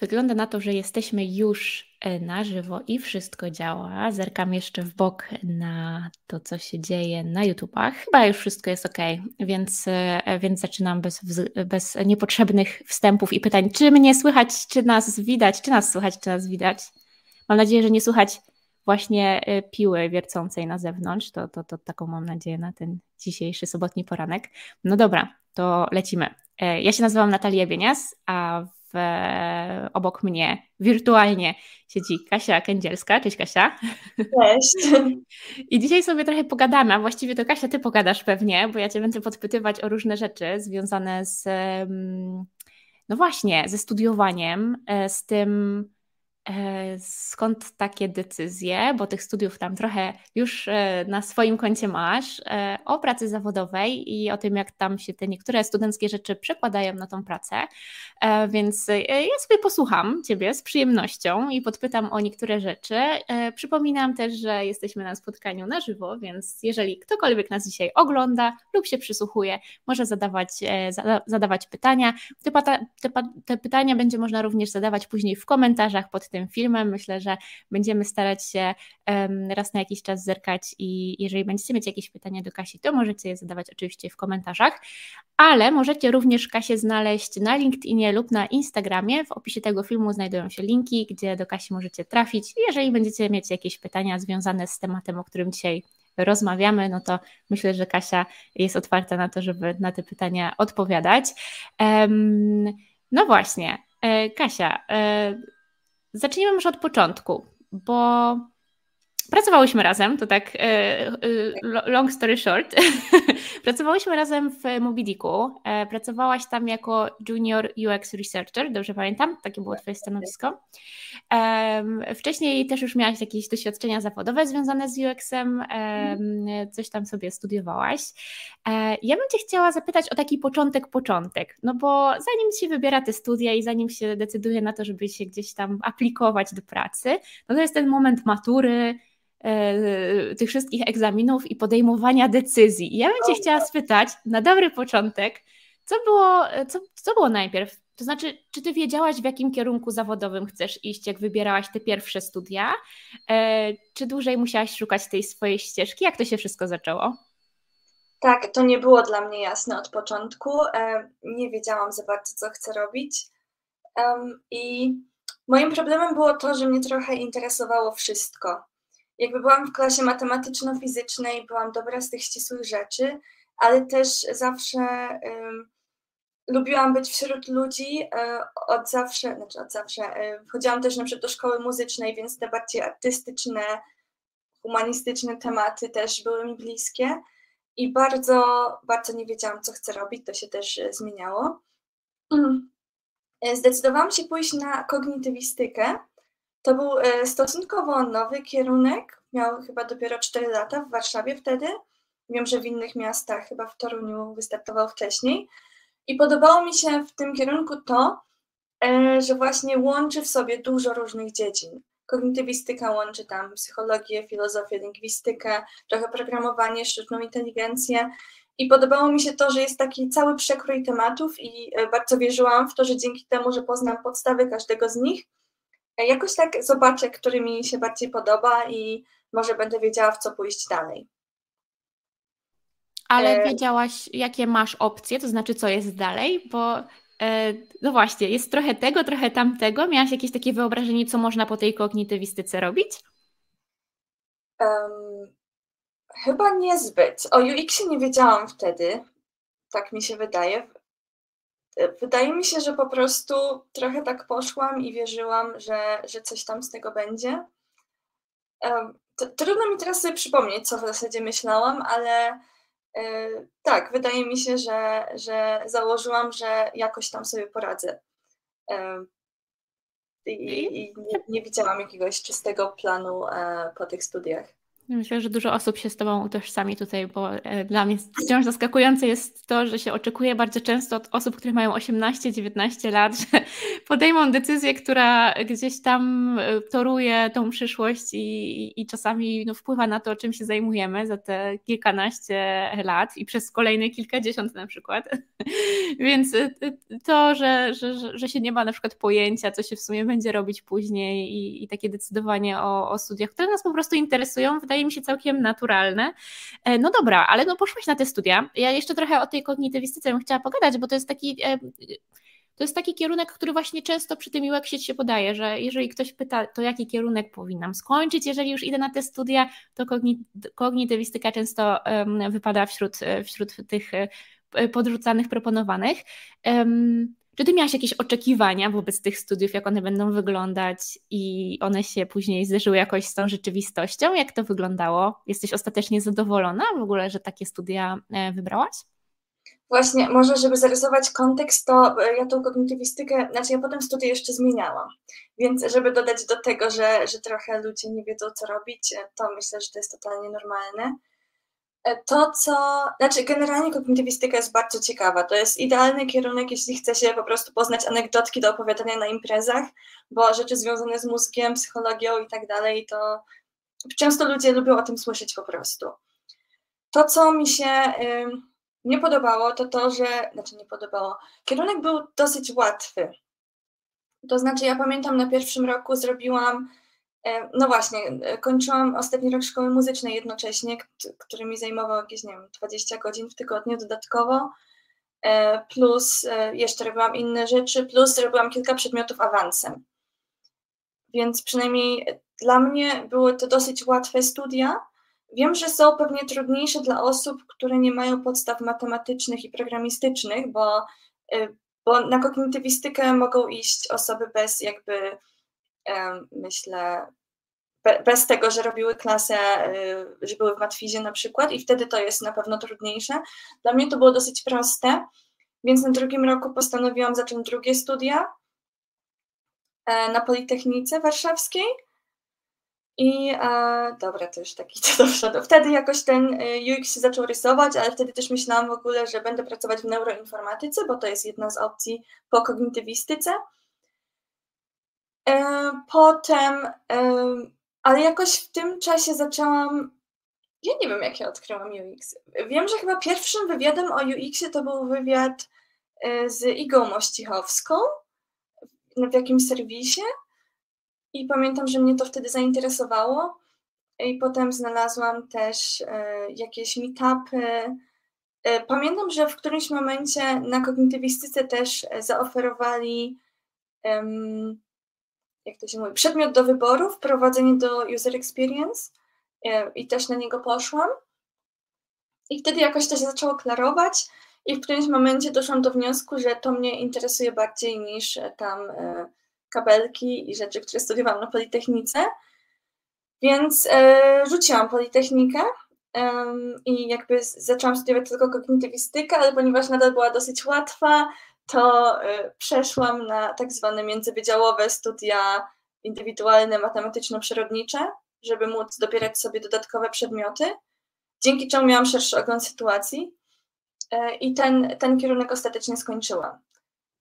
Wygląda na to, że jesteśmy już e, na żywo i wszystko działa. Zerkam jeszcze w bok na to, co się dzieje na YouTubach. Chyba już wszystko jest ok, więc, e, więc zaczynam bez, bez niepotrzebnych wstępów i pytań, czy mnie słychać, czy nas widać, czy nas słychać, czy nas widać. Mam nadzieję, że nie słychać właśnie e, piły wiercącej na zewnątrz. To, to, to taką mam nadzieję na ten dzisiejszy sobotni poranek. No dobra, to lecimy. Ja się nazywam Natalia Bienias, a w, obok mnie wirtualnie siedzi Kasia Kędzielska. Cześć Kasia. Cześć. I dzisiaj sobie trochę pogadamy, a właściwie to Kasia, ty pogadasz pewnie, bo ja cię będę podpytywać o różne rzeczy związane z, no właśnie, ze studiowaniem, e, z tym, skąd takie decyzje, bo tych studiów tam trochę już e, na swoim koncie masz, e, o pracy zawodowej i o tym, jak tam się te niektóre studenckie rzeczy przekładają na tą pracę. Więc ja sobie posłucham Ciebie z przyjemnością i podpytam o niektóre rzeczy. Przypominam też, że jesteśmy na spotkaniu na żywo, więc jeżeli ktokolwiek nas dzisiaj ogląda lub się przysłuchuje, może zadawać, zadawać pytania. Te, te, te pytania będzie można również zadawać później w komentarzach pod tym tym filmem. Myślę, że będziemy starać się raz na jakiś czas zerkać i jeżeli będziecie mieć jakieś pytania do Kasi, to możecie je zadawać oczywiście w komentarzach, ale możecie również Kasię znaleźć na LinkedInie lub na Instagramie. W opisie tego filmu znajdują się linki, gdzie do Kasi możecie trafić. Jeżeli będziecie mieć jakieś pytania związane z tematem, o którym dzisiaj rozmawiamy, no to myślę, że Kasia jest otwarta na to, żeby na te pytania odpowiadać. No właśnie, e, Kasia, e, Zacznijmy może od początku, bo Pracowałyśmy razem, to tak e, e, long story short. Pracowałyśmy razem w Mobidiku. E, pracowałaś tam jako junior UX researcher, dobrze pamiętam? Takie było Twoje stanowisko. Wcześniej też już miałaś jakieś doświadczenia zawodowe związane z UX-em, coś tam sobie studiowałaś. Ja bym Cię chciała zapytać o taki początek, początek, no bo zanim się wybiera te studia i zanim się decyduje na to, żeby się gdzieś tam aplikować do pracy, no to jest ten moment matury, tych wszystkich egzaminów i podejmowania decyzji. I ja bym Cię chciała spytać na dobry początek, co było, co, co było najpierw? To znaczy, czy Ty wiedziałaś, w jakim kierunku zawodowym chcesz iść, jak wybierałaś te pierwsze studia? E, czy dłużej musiałaś szukać tej swojej ścieżki? Jak to się wszystko zaczęło? Tak, to nie było dla mnie jasne od początku. E, nie wiedziałam za bardzo, co chcę robić. I moim problemem było to, że mnie trochę interesowało wszystko jakby byłam w klasie matematyczno-fizycznej, byłam dobra z tych ścisłych rzeczy, ale też zawsze um, lubiłam być wśród ludzi, um, od zawsze, znaczy od zawsze, um, chodziłam też na przykład do szkoły muzycznej, więc te bardziej artystyczne, humanistyczne tematy też były mi bliskie i bardzo, bardzo nie wiedziałam, co chcę robić, to się też e, zmieniało. Zdecydowałam się pójść na kognitywistykę, to był e, stosunkowo nowy kierunek, miał chyba dopiero 4 lata w Warszawie wtedy. Wiem, że w innych miastach, chyba w Toruniu wystartował wcześniej. I podobało mi się w tym kierunku to, e, że właśnie łączy w sobie dużo różnych dziedzin. Kognitywistyka łączy tam psychologię, filozofię, lingwistykę, trochę programowanie, sztuczną inteligencję. I podobało mi się to, że jest taki cały przekrój tematów, i e, bardzo wierzyłam w to, że dzięki temu, że poznam podstawy każdego z nich, jakoś tak zobaczę, który mi się bardziej podoba i może będę wiedziała, w co pójść dalej. Ale e, wiedziałaś, jakie masz opcje, to znaczy, co jest dalej, bo e, no właśnie, jest trochę tego, trochę tamtego. Miałaś jakieś takie wyobrażenie, co można po tej kognitywistyce robić? Um, chyba niezbyt. O UX nie wiedziałam wtedy, tak mi się wydaje. Wydaje mi się, że po prostu trochę tak poszłam i wierzyłam, że, że coś tam z tego będzie. Trudno mi teraz sobie przypomnieć, co w zasadzie myślałam, ale e, tak, wydaje mi się, że, że założyłam, że jakoś tam sobie poradzę. I, i nie, nie, widziałam jakiegoś czystego planu e, po tych studiach. Myślę, że dużo osób się z Tobą utożsami tutaj, bo e, dla mnie wciąż zaskakujące jest to, że się oczekuje bardzo często od osób, które mają 18-19 lat, że podejmą decyzję, która gdzieś tam e, toruje tą przyszłość i, i czasami no, wpływa na to, czym się zajmujemy za te kilkanaście lat i przez kolejne kilkadziesiąt na przykład. Więc e, to, że, że, że się nie ma na przykład pojęcia, co się w sumie będzie robić później i, i takie decydowanie o, o studiach, które nas po prostu interesują, wydaje wydaje mi się całkiem naturalne. E, no dobra, ale no poszłaś na te studia. Ja jeszcze trochę o tej kognitywistyce bym chciała pogadać, bo to jest taki e, to jest taki kierunek, który właśnie często przy tym UX się podaje, że jeżeli ktoś pyta, to jaki kierunek powinnam skończyć, jeżeli już idę na te studia, to kognitywistyka często wypada wśród, wśród tych e, podrzucanych, proponowanych. Czy ty miałaś jakieś oczekiwania wobec tych studiów, jak one będą wyglądać i one się później zderzyły jakoś z tą rzeczywistością? Jak to wyglądało? Jesteś ostatecznie zadowolona w ogóle, że takie studia e, wybrałaś? Właśnie, może żeby zarysować kontekst, to e, ja tą kognitywistykę, znaczy ja potem studia jeszcze zmieniałam, więc żeby dodać do tego, że, że trochę ludzie nie wiedzą, co robić, e, to myślę, że to jest totalnie normalne. To, co. Znaczy, generalnie kognitywistyka jest bardzo ciekawa. To jest idealny kierunek, jeśli chce się po prostu poznać anegdotki do opowiadania na imprezach, bo rzeczy związane z mózgiem, psychologią i tak dalej, to często ludzie lubią o tym słyszeć po prostu. To, co mi się nie podobało, to to, że. Znaczy, nie podobało. Kierunek był dosyć łatwy. To znaczy, ja pamiętam na pierwszym roku zrobiłam no właśnie, e, kończyłam ostatni rok szkoły muzycznej jednocześnie, który mi zajmował jakieś, nie wiem, 20 godzin w tygodniu dodatkowo, e, plus jeszcze robiłam inne rzeczy, plus robiłam kilka przedmiotów awansem. Więc przynajmniej dla mnie były to dosyć łatwe studia. Wiem, że są pewnie trudniejsze dla osób, które nie mają podstaw matematycznych i programistycznych, bo, bo na kognitywistykę mogą iść osoby bez jakby myślę, bez tego, że robiły klasę, y, że były w matwizie na przykład i wtedy to jest na pewno trudniejsze. Dla mnie to było dosyć proste, więc na drugim roku postanowiłam zacząć drugie studia e, na Politechnice Warszawskiej. I e, dobra, to już taki to do Wtedy jakoś ten y, UX się zaczął rysować, ale wtedy też myślałam w ogóle, że będę pracować w neuroinformatyce, bo to jest jedna z opcji po kognitywistyce. E, potem, ale jakoś w tym czasie zaczęłam. Ja nie wiem, jak ja odkryłam UX. Wiem, że chyba pierwszym wywiadem o UX-ie to był wywiad e, z Igą Mościchowską w jakimś serwisie. I pamiętam, że mnie to wtedy zainteresowało. I potem znalazłam też e, jakieś meetupy. Pamiętam, że w którymś momencie na kognitywistyce też zaoferowali jak to się mówi, przedmiot do wyboru, wprowadzenie do user experience e, i też na niego poszłam. I wtedy jakoś to się zaczęło klarować i w którymś momencie doszłam do wniosku, że to mnie interesuje bardziej niż e, tam e, kabelki i rzeczy, które studiowałam na Politechnice. Więc rzuciłam Politechnikę i jakby zaczęłam studiować tylko kognitywistykę, ale ponieważ nadal była dosyć łatwa, to y, przeszłam na tak zwane międzywydziałowe studia indywidualne matematyczno-przyrodnicze, żeby móc dobierać sobie dodatkowe przedmioty, dzięki czemu miałam szerszy ogląd sytuacji y, i ten, ten kierunek ostatecznie skończyłam.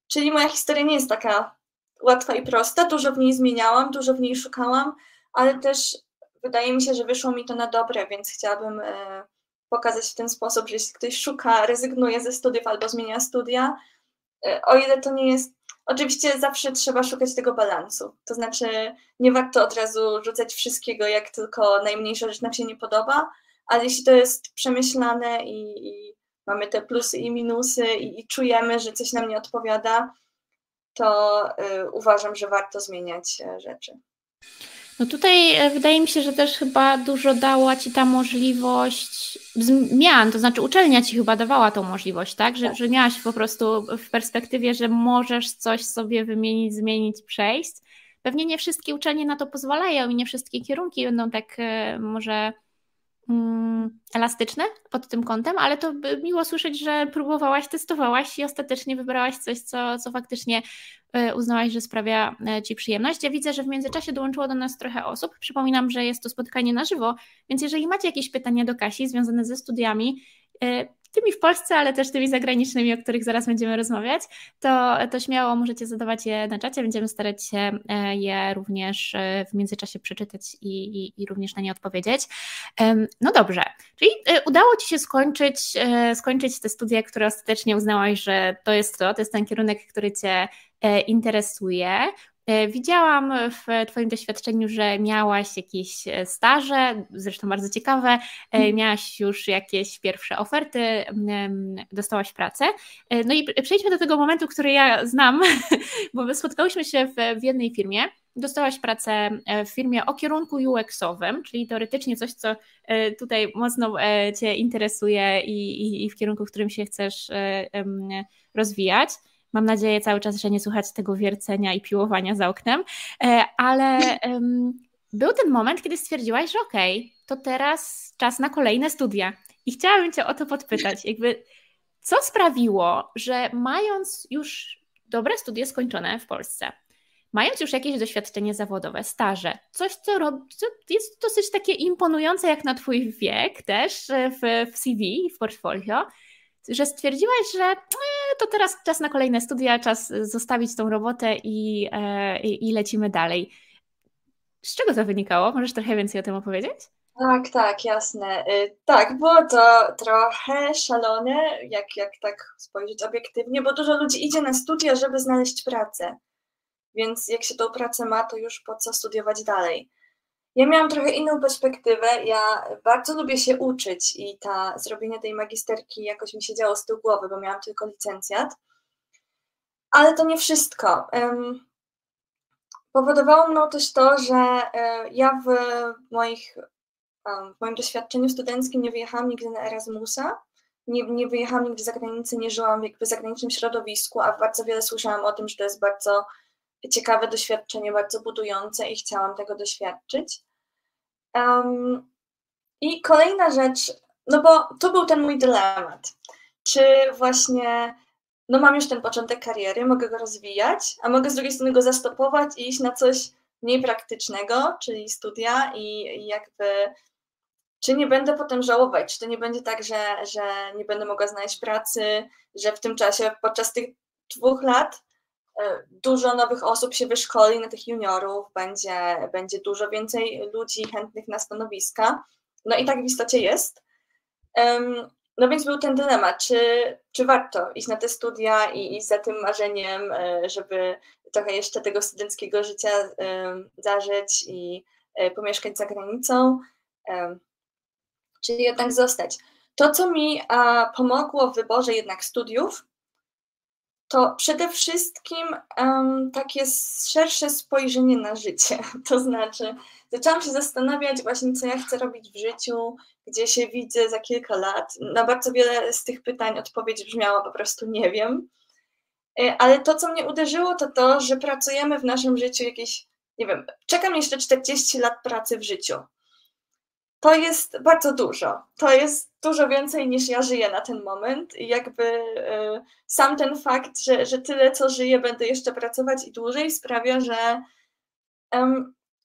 Czyli moja historia nie jest taka łatwa i prosta, dużo w niej zmieniałam, dużo w niej szukałam, ale też wydaje mi się, że wyszło mi to na dobre, więc chciałabym y, pokazać w ten sposób, że jeśli ktoś szuka, rezygnuje ze studiów albo zmienia studia, E, o ile to nie jest. Oczywiście zawsze trzeba szukać tego balansu. To znaczy, nie warto od razu rzucać wszystkiego, jak tylko najmniejsza rzecz nam się nie podoba, ale jeśli to jest przemyślane i, i mamy te plusy i minusy i, i, czujemy, że coś nam nie odpowiada, to y, uważam, że warto zmieniać y, rzeczy. No tutaj e, wydaje mi się, że też chyba dużo dała Ci ta możliwość zmian, to znaczy uczelnia Ci chyba dawała tą możliwość, tak? Że, że miałaś po prostu w perspektywie, że możesz coś sobie wymienić, zmienić, przejść. Pewnie nie wszystkie uczelnie na to pozwalają i nie wszystkie kierunki będą tak e, może mm, elastyczne pod tym kątem, ale to miło słyszeć, że próbowałaś, testowałaś i ostatecznie wybrałaś coś, co, co faktycznie uznałaś, że sprawia e, Ci przyjemność. Ja widzę, że w międzyczasie dołączyło do nas trochę osób. Przypominam, że jest to spotkanie na żywo, więc jeżeli macie jakieś pytania do Kasi związane ze studiami, e, tymi w Polsce, ale też tymi zagranicznymi, o których zaraz będziemy rozmawiać, to, to śmiało możecie zadawać je na czacie. Będziemy starać się e, je również e, w międzyczasie przeczytać i, i, i również na nie odpowiedzieć. No dobrze, czyli e, udało Ci się skończyć, skończyć te studia, które ostatecznie uznałaś, że to jest to, to jest ten kierunek, który Cię interesuje. E, widziałam w Twoim doświadczeniu, że miałaś jakieś e, staże, zresztą bardzo ciekawe, e, mhm. miałaś już jakieś pierwsze oferty, dostałaś pracę. No i przejdźmy do tego momentu, który ja znam, bo spotkałyśmy się w, w jednej firmie. Dostałaś pracę w firmie o kierunku UX-owym, czyli teoretycznie coś, co tutaj mocno Cię interesuje i, i, i w kierunku, w którym się chcesz rozwijać. Mam nadzieję cały czas, że nie słuchać tego wiercenia i piłowania za oknem, e, ale był ten moment, kiedy stwierdziłaś, że okej, okay, to teraz czas na kolejne studia. I chciałabym Cię o to podpytać, jakby co sprawiło, że mając już dobre studia skończone w Polsce, mając już jakieś doświadczenie zawodowe, staże, coś, co, rob, co jest dosyć takie imponujące jak na Twój wiek też e, w, w CV, w portfolio, że stwierdziłaś, że e, to teraz czas na kolejne studia, czas zostawić tą robotę i, e, i, i lecimy dalej. Z czego to wynikało? Możesz trochę więcej o tym opowiedzieć? Tak, tak, jasne. Y, tak, było to trochę szalone, jak, jak tak spojrzeć obiektywnie, bo dużo ludzi idzie na studia, żeby znaleźć pracę. Więc jak się tą pracę ma, to już po co studiować dalej. Ja miałam trochę inną perspektywę. Ja bardzo lubię się uczyć i ta zrobienie tej magisterki jakoś mi się działo z tyłu głowy, bo miałam tylko licencjat. Ale to nie wszystko. Powodowało mną też to, że e, ja w, moich, w moim doświadczeniu studenckim nie wyjechałam nigdy na Erasmusa, nie, nie wyjechałam nigdy za granicę, nie żyłam jakby w zagranicznym środowisku, a bardzo wiele słyszałam o tym, że to jest bardzo ciekawe doświadczenie, bardzo budujące i chciałam tego doświadczyć. Um, I kolejna rzecz, no bo to był ten mój dylemat. Czy właśnie, no mam już ten początek kariery, mogę go rozwijać, a mogę z drugiej strony go zastopować i iść na coś mniej praktycznego, czyli studia i, i jakby czy nie będę potem żałować, czy to nie będzie tak, że, że nie będę mogła znaleźć pracy, że w tym czasie podczas tych dwóch lat dużo nowych osób się wyszkoli na tych juniorów, będzie, będzie dużo więcej ludzi chętnych na stanowiska. No i tak w istocie jest. No więc był ten dylemat, czy, czy warto iść na te studia i iść za tym marzeniem, e, żeby trochę jeszcze tego studenckiego życia zażyć i e, pomieszkać za granicą, czy jednak zostać. To, co mi pomogło w wyborze jednak studiów, to przede wszystkim um, takie szersze spojrzenie na życie. To znaczy, zaczęłam się zastanawiać właśnie, co ja chcę robić w życiu, gdzie się widzę za kilka lat. Na bardzo wiele z tych pytań odpowiedź brzmiała po prostu nie wiem. E, ale to, co mnie uderzyło, to to, że pracujemy w naszym życiu jakieś, nie wiem, czekam jeszcze 40 lat pracy w życiu to jest bardzo dużo. To jest dużo więcej niż ja żyję na ten moment. I jakby y, sam ten fakt, że, że tyle co żyję, będę jeszcze pracować i dłużej, sprawia, że,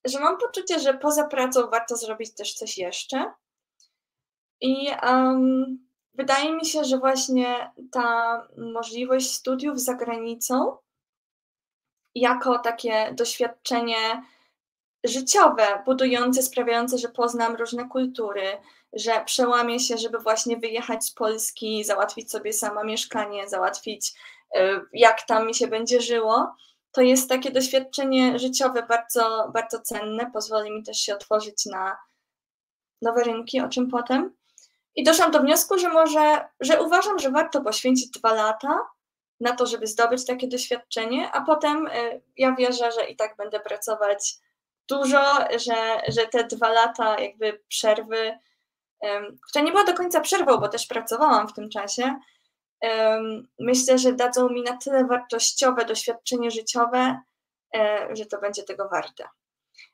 że mam poczucie, że poza pracą warto zrobić też coś jeszcze. I um, wydaje mi się, że właśnie ta możliwość studiów za granicą, jako takie doświadczenie życiowe, budujące, sprawiające, że poznam różne kultury, że przełamię się, żeby właśnie wyjechać z Polski, załatwić sobie sama mieszkanie, załatwić y, jak tam mi się będzie żyło. To jest takie doświadczenie życiowe bardzo, bardzo cenne, pozwoli mi też się otworzyć na nowe rynki, o czym potem. I doszłam do wniosku, że może, że uważam, że warto poświęcić dwa lata na to, żeby zdobyć takie doświadczenie, a potem y, ja wierzę, że i tak będę pracować dużo, że, że te dwa lata jakby przerwy, która nie była do końca przerwą, bo też pracowałam w tym czasie, myślę, że dadzą mi na tyle wartościowe doświadczenie życiowe, e, że to będzie tego warte.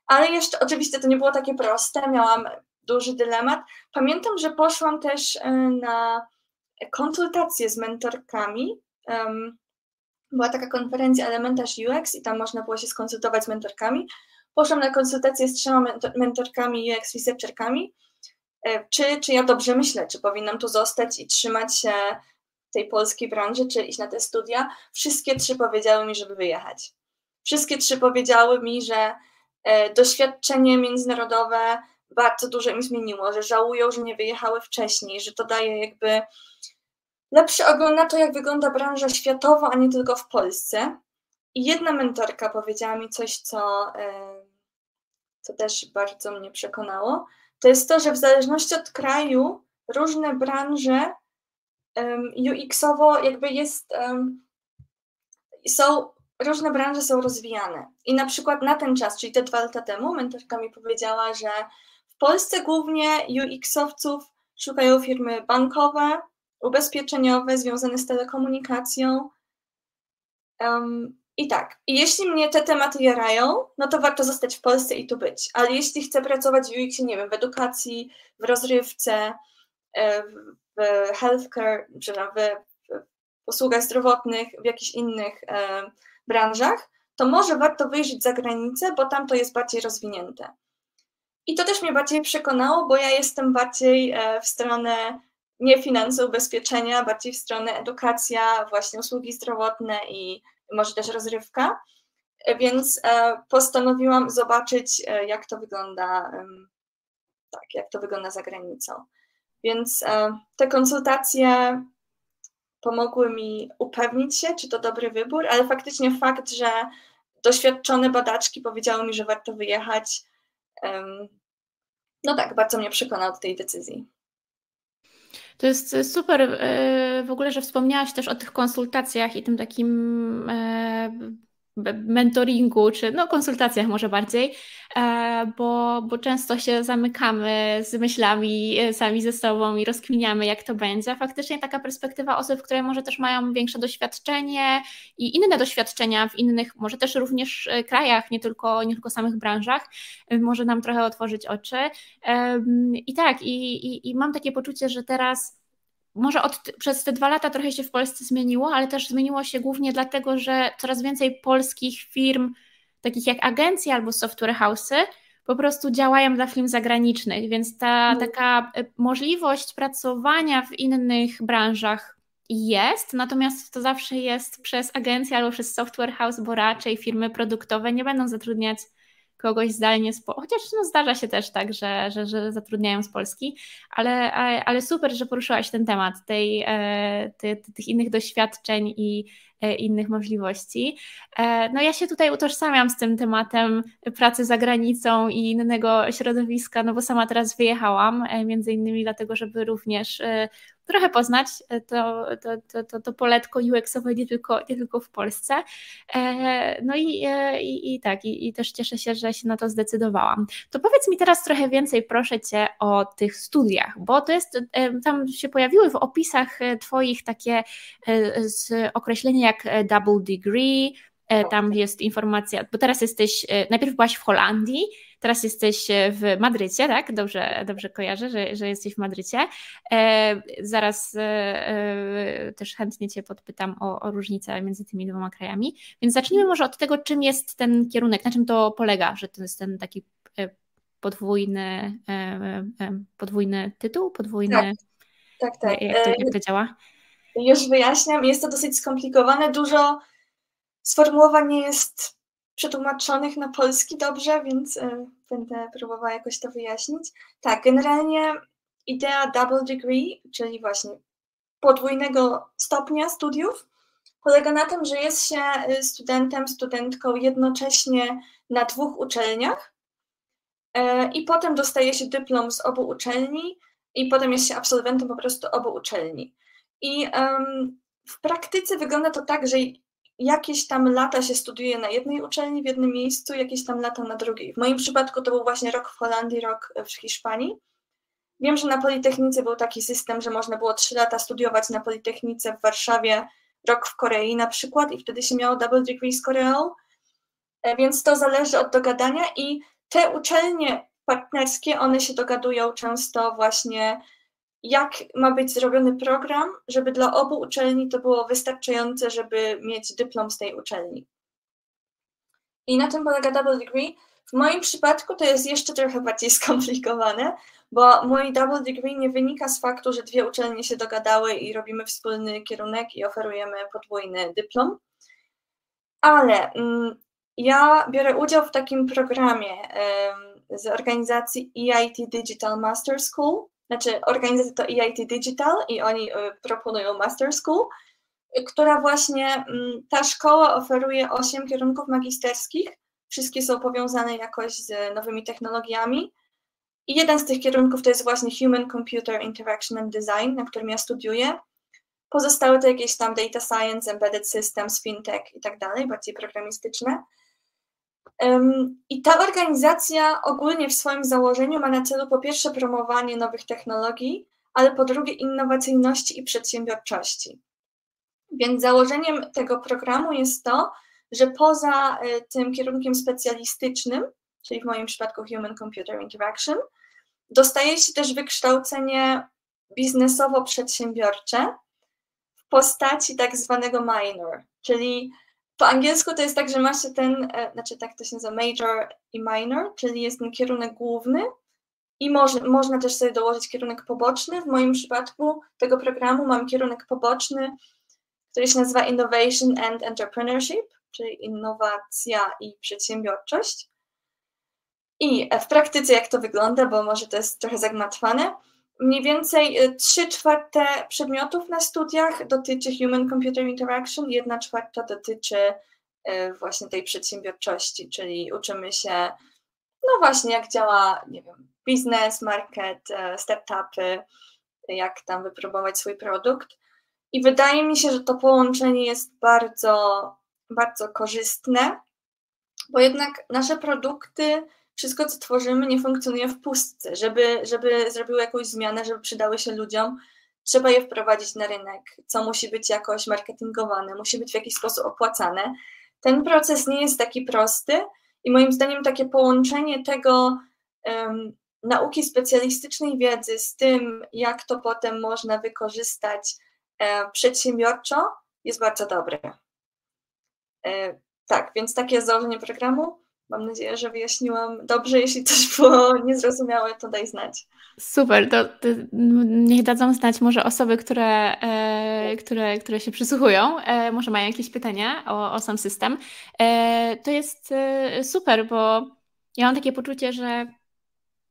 Ale jeszcze oczywiście to nie było takie proste. Miałam duży dylemat. Pamiętam, że poszłam też e, na konsultacje z mentorkami. Była taka konferencja Elementarz UX i tam można było się skonsultować z mentorkami. Poszłam na konsultację z trzema mentorkami UX researcherkami. E, czy, czy ja dobrze myślę, czy powinnam tu zostać i trzymać się tej polskiej branży, czy iść na te studia? Wszystkie trzy powiedziały mi, żeby wyjechać. Wszystkie trzy powiedziały mi, że e, doświadczenie międzynarodowe bardzo dużo im zmieniło, że żałują, że nie wyjechały wcześniej, że to daje jakby lepszy ogląd na to, jak wygląda branża światowa, a nie tylko w Polsce. I jedna mentorka powiedziała mi coś, co, co też bardzo mnie przekonało. To jest to, że w zależności od kraju różne branże UX-owo jakby jest, są, różne branże są rozwijane. I na przykład na ten czas, czyli te dwa lata temu, mentorka mi powiedziała, że w Polsce głównie UX-owców szukają firmy bankowe, ubezpieczeniowe, związane z telekomunikacją. Um, I tak, jeśli mnie te tematy jarają, no to warto zostać w Polsce i tu być. Ale jeśli chcę pracować w UX, nie wiem, w edukacji, w rozrywce, e, w healthcare, przepraszam, w, w usługach zdrowotnych, w jakichś innych e, branżach, to może warto wyjrzeć za granicę, bo tam to jest bardziej rozwinięte. I to też mnie bardziej przekonało, bo ja jestem bardziej e, w stronę nie finanse ubezpieczenia, bardziej w stronę edukacja, właśnie usługi zdrowotne i może też rozrywka. Więc e, postanowiłam zobaczyć, e, jak to wygląda, tak, jak to wygląda za granicą. Więc e, te konsultacje pomogły mi upewnić się, czy to dobry wybór, ale faktycznie fakt, że doświadczone badaczki powiedziały mi, że warto wyjechać, no tak, bardzo mnie przekonał do tej decyzji. To jest super e, w ogóle, że wspomniałaś też o tych konsultacjach i tym takim e, mentoringu, czy no konsultacjach może bardziej, e, bo, bo często się zamykamy z myślami sami ze sobą i rozkminiamy, jak to będzie. Faktycznie taka perspektywa osób, które może też mają większe doświadczenie i inne doświadczenia w innych, może też również krajach, nie tylko, nie tylko samych branżach, może nam trochę otworzyć oczy. I tak, i, i, i mam takie poczucie, że teraz może od, przez te dwa lata trochę się w Polsce zmieniło, ale też zmieniło się głównie dlatego, że coraz więcej polskich firm, takich jak agencje albo software house'y, po prostu działają dla firm zagranicznych, więc ta mm. taka e, możliwość pracowania w innych branżach jest, natomiast to zawsze jest przez agencję albo przez software house, bo raczej firmy produktowe nie będą zatrudniać kogoś zdalnie, z chociaż no, zdarza się też tak, że, że, że zatrudniają z Polski, ale, ale super, że poruszyłaś ten temat tej, e, ty, tych innych doświadczeń i innych możliwości. E, no ja się tutaj utożsamiam z tym tematem pracy za granicą i innego środowiska, no bo sama teraz wyjechałam, między innymi dlatego, żeby również trochę poznać e, to, to, to, to, to poletko UX-owe nie tylko, nie tylko w Polsce. E, no i, e, i, i tak, i, i też cieszę się, że się na to zdecydowałam. To powiedz mi teraz trochę więcej, proszę Cię, o tych studiach, bo to jest, tam się pojawiły w opisach Twoich takie określenia jak double degree, tam jest informacja, bo teraz jesteś, najpierw byłaś w Holandii, Teraz jesteś e, w Madrycie, tak? Dobrze, dobrze kojarzę, że, że jesteś w Madrycie. E, zaraz e, e, też chętnie Cię podpytam o, o różnicę między tymi dwoma krajami. Więc zacznijmy może od tego, czym jest ten kierunek, na czym to polega, że to jest ten taki e, podwójny, e, podwójny tytuł, podwójny. Tak, tak. tak. Jak, to, jak to działa? Już wyjaśniam, jest to dosyć skomplikowane. Dużo sformułowań nie jest przetłumaczonych na polski dobrze, więc y, będę próbowała jakoś to wyjaśnić. Tak, generalnie idea double degree, czyli właśnie podwójnego stopnia studiów, polega na tym, że jest się y, studentem, studentką jednocześnie na dwóch uczelniach y, i potem dostaje się dyplom z obu uczelni i potem jest się absolwentem po prostu obu uczelni. I w praktyce wygląda to tak, że jakieś tam lata się studiuje na jednej uczelni w jednym miejscu, jakieś tam lata na drugiej. W moim przypadku to był właśnie rok w Holandii, rok w Hiszpanii. Wiem, że na Politechnice był taki system, że można było trzy lata studiować na Politechnice w Warszawie, rok w Korei na przykład i wtedy się miało double degree z Koreą, e, więc to zależy od dogadania i te uczelnie partnerskie, one się dogadują często właśnie, jak ma być zrobiony program, żeby dla obu uczelni to było wystarczające, żeby mieć dyplom z tej uczelni. I na tym polega double degree. W moim przypadku to jest jeszcze trochę bardziej skomplikowane, bo mój double degree nie wynika z faktu, że dwie uczelnie się dogadały i robimy wspólny kierunek i oferujemy podwójny dyplom, ale mm, ja biorę udział w takim programie z organizacji EIT Digital Master School, znaczy organizacja to EIT Digital i oni e, proponują Master School, która właśnie, mm, ta szkoła oferuje 8 kierunków magisterskich, wszystkie są powiązane jakoś z nowymi technologiami. I jeden z tych kierunków to jest właśnie Human Computer Interaction and Design, na którym ja studiuję. Pozostałe to jakieś tam data science, embedded systems, fintech i tak dalej, bardziej programistyczne. I ta organizacja ogólnie w swoim założeniu ma na celu po pierwsze promowanie nowych technologii, ale po drugie innowacyjności i przedsiębiorczości. Więc założeniem tego programu jest to, że poza e, tym kierunkiem specjalistycznym, czyli w moim przypadku Human Computer Interaction, dostaje się też wykształcenie biznesowo-przedsiębiorcze w postaci tak zwanego minor, czyli po angielsku to jest tak, że masz ten, e, znaczy tak to się nazywa major i minor, czyli jest ten kierunek główny i moż, można też sobie dołożyć kierunek poboczny. W moim przypadku tego programu mam kierunek poboczny, który się nazywa Innovation and Entrepreneurship, czyli innowacja i przedsiębiorczość. I w praktyce jak to wygląda, bo może to jest trochę zagmatwane, mniej więcej 3 y, czwarte przedmiotów na studiach dotyczy Human Computer Interaction, 1 czwarta dotyczy y, właśnie tej przedsiębiorczości, czyli uczymy się, no właśnie, jak działa, nie wiem, biznes, market, y, startupy, jak tam wypróbować swój produkt. I wydaje mi się, że to połączenie jest bardzo, bardzo korzystne, bo jednak nasze produkty wszystko, co tworzymy, nie funkcjonuje w pustce. Żeby, żeby zrobiły jakąś zmianę, żeby przydały się ludziom, trzeba je wprowadzić na rynek, co musi być jakoś marketingowane, musi być w jakiś sposób opłacane. Ten proces nie jest taki prosty i moim zdaniem takie połączenie tego um, nauki specjalistycznej wiedzy z tym, jak to potem można wykorzystać e, przedsiębiorczo, jest bardzo dobre. E, tak, więc takie jest założenie programu. Mam nadzieję, że wyjaśniłam dobrze. Jeśli coś było niezrozumiałe, to daj znać. Super, to, to niech dadzą znać może osoby, które, e, które, które się przysłuchują, e, może mają jakieś pytania o, o sam system. E, to jest e, super, bo ja mam takie poczucie, że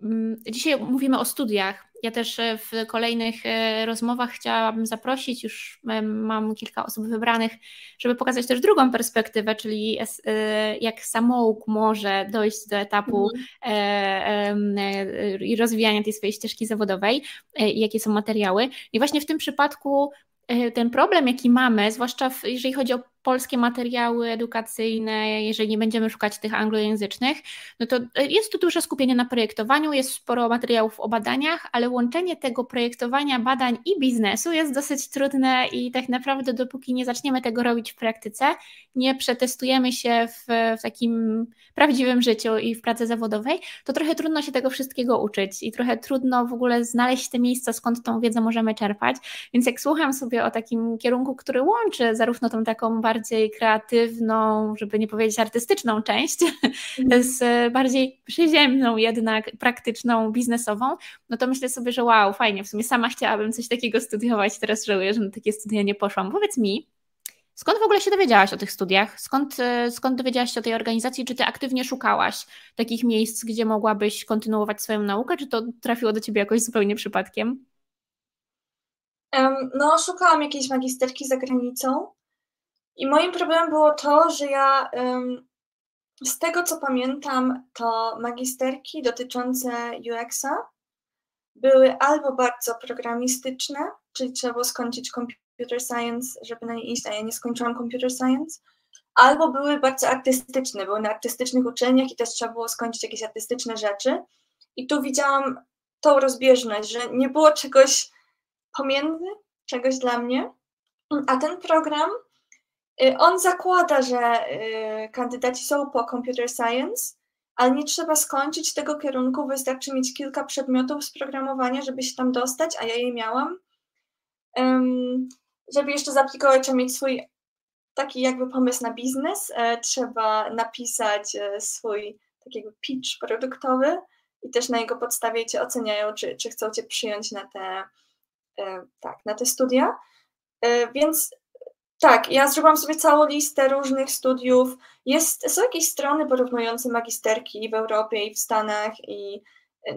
mm, Dzisiaj mówimy o studiach, ja też e, w kolejnych e, rozmowach chciałabym zaprosić, już mam kilka osób wybranych, żeby pokazać też drugą perspektywę, czyli e, jak samouk może dojść do etapu mhm. i rozwijania tej swojej ścieżki zawodowej, jakie są materiały. I właśnie w tym przypadku ten problem, jaki mamy, zwłaszcza w, jeżeli chodzi o polskie materiały edukacyjne, jeżeli nie będziemy szukać tych anglojęzycznych, no to e, jest tu duże skupienie na projektowaniu, jest sporo materiałów o badaniach, ale łączenie tego projektowania, badań i biznesu jest dosyć trudne i tak naprawdę dopóki nie zaczniemy tego robić w praktyce, nie przetestujemy się w, w takim prawdziwym życiu i w pracy zawodowej, to trochę trudno się tego wszystkiego uczyć i trochę trudno w ogóle znaleźć te miejsca, skąd tą wiedzę możemy czerpać. Więc jak słucham sobie o takim kierunku, który łączy zarówno tą taką bardziej bardziej kreatywną, żeby nie powiedzieć artystyczną część, mhm. z bardziej przyziemną, jednak praktyczną, biznesową, no to myślę sobie, że wow, fajnie, w sumie sama chciałabym coś takiego studiować, teraz żałuję, że na takie studia nie poszłam. Powiedz mi, Skąd w ogóle się dowiedziałaś o tych studiach? Skąd, skąd dowiedziałaś się o tej organizacji? Czy ty aktywnie szukałaś takich miejsc, gdzie mogłabyś kontynuować swoją naukę, czy to trafiło do ciebie jakoś zupełnie przypadkiem? No, szukałam jakiejś magisterki za granicą. I moim problemem było to, że ja z tego co pamiętam, to magisterki dotyczące UX-a były albo bardzo programistyczne, czyli trzeba było skończyć computer science, żeby na nie iść, a ja nie skończyłam computer science, albo były bardzo artystyczne, były na artystycznych uczelniach i też trzeba było skończyć jakieś artystyczne rzeczy. I tu widziałam tą rozbieżność, że nie było czegoś pomiędzy, czegoś dla mnie, a ten program on zakłada, że y, kandydaci są po computer science, ale nie trzeba skończyć tego kierunku, wystarczy mieć kilka przedmiotów z programowania, żeby się tam dostać, a ja je miałam. Żeby jeszcze zaaplikować, trzeba mieć swój taki jakby pomysł na biznes, e, trzeba napisać e, swój taki pitch produktowy i też na jego podstawie cię oceniają, czy, czy chcą cię przyjąć na te, e, tak, na te studia. Więc tak, ja zrobiłam sobie całą listę różnych studiów. Jest, są jakieś strony porównujące magisterki w Europie i w Stanach i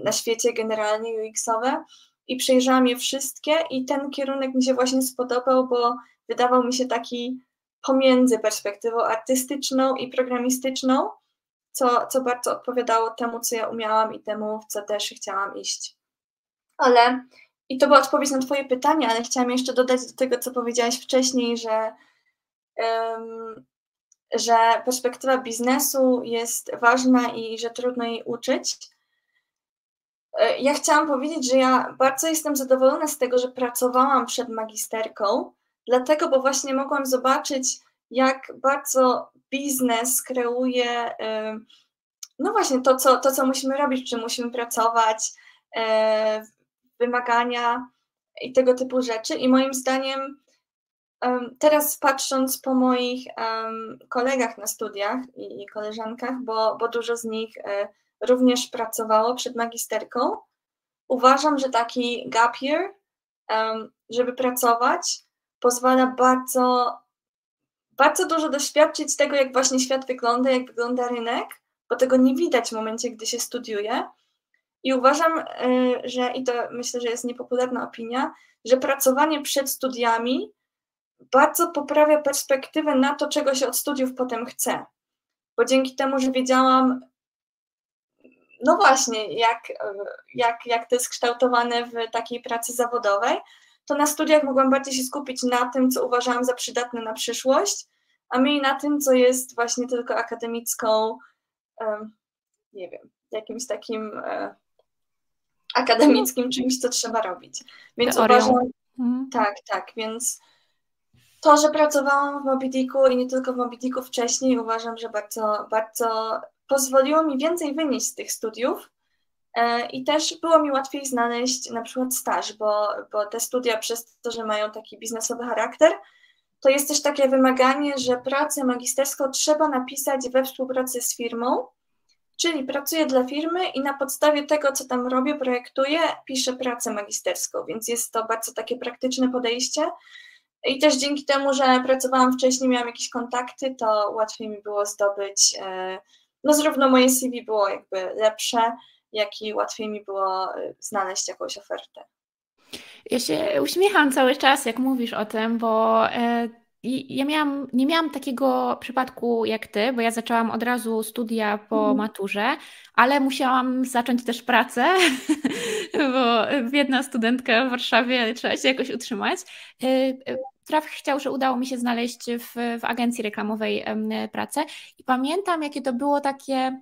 na świecie generalnie UX-owe i przejrzałam je wszystkie i ten kierunek mi się właśnie spodobał, bo wydawał mi się taki pomiędzy perspektywą artystyczną i programistyczną, co, co bardzo odpowiadało temu, co ja umiałam i temu, w co też chciałam iść. Ale i to była odpowiedź na Twoje pytanie, ale chciałam jeszcze dodać do tego, co powiedziałaś wcześniej, że, um, że perspektywa biznesu jest ważna i że trudno jej uczyć. E, ja chciałam powiedzieć, że ja bardzo jestem zadowolona z tego, że pracowałam przed magisterką, dlatego, bo właśnie mogłam zobaczyć, jak bardzo biznes kreuje, no właśnie to, co, to, co musimy robić, czy musimy pracować, e, wymagania i tego typu rzeczy. I moim zdaniem, teraz patrząc po moich kolegach na studiach i koleżankach, bo, bo dużo z nich e, również pracowało przed magisterką, uważam, że taki gap year, żeby pracować, pozwala bardzo, bardzo dużo doświadczyć tego, jak właśnie świat wygląda, jak wygląda rynek, bo tego nie widać w momencie, gdy się studiuje. I uważam, y, że, i to myślę, że jest niepopularna opinia, że pracowanie przed studiami bardzo poprawia perspektywę na to, czego się od studiów potem chce. Bo dzięki temu, że wiedziałam, no właśnie, jak, jak, jak to jest kształtowane w takiej pracy zawodowej, to na studiach mogłam bardziej się skupić na tym, co uważałam za przydatne na przyszłość, a mniej na tym, co jest właśnie tylko akademicką, nie wiem, jakimś takim e, akademickim czymś, co trzeba robić. Więc Teorią. uważam, mhm. tak, tak, więc to, że pracowałam w Moby Dicku i nie tylko w Moby Dicku wcześniej, uważam, że bardzo, bardzo pozwoliło mi więcej wynieść z tych studiów, E, I też było mi łatwiej znaleźć na przykład staż, bo, bo te studia przez to, że mają taki biznesowy charakter, to jest też takie wymaganie, że pracę magisterską trzeba napisać we współpracy z firmą, czyli pracuję dla firmy i na podstawie tego, co tam robię, projektuję, piszę pracę magisterską, więc jest to bardzo takie praktyczne podejście. I też dzięki temu, że pracowałam wcześniej, miałam jakieś kontakty, to łatwiej mi było zdobyć, e, no zarówno moje CV było jakby lepsze, jak i łatwiej mi było y, znaleźć jakąś ofertę. Ja się uśmiecham cały czas, jak mówisz o tym, bo e, ja miałam, nie miałam takiego przypadku jak ty, bo ja zaczęłam od razu studia po mm. maturze, ale musiałam zacząć też pracę, bo biedna studentka w Warszawie trzeba się jakoś utrzymać. E, e, traf chciał, że udało mi się znaleźć w, w agencji reklamowej pracę i pamiętam, jakie to było takie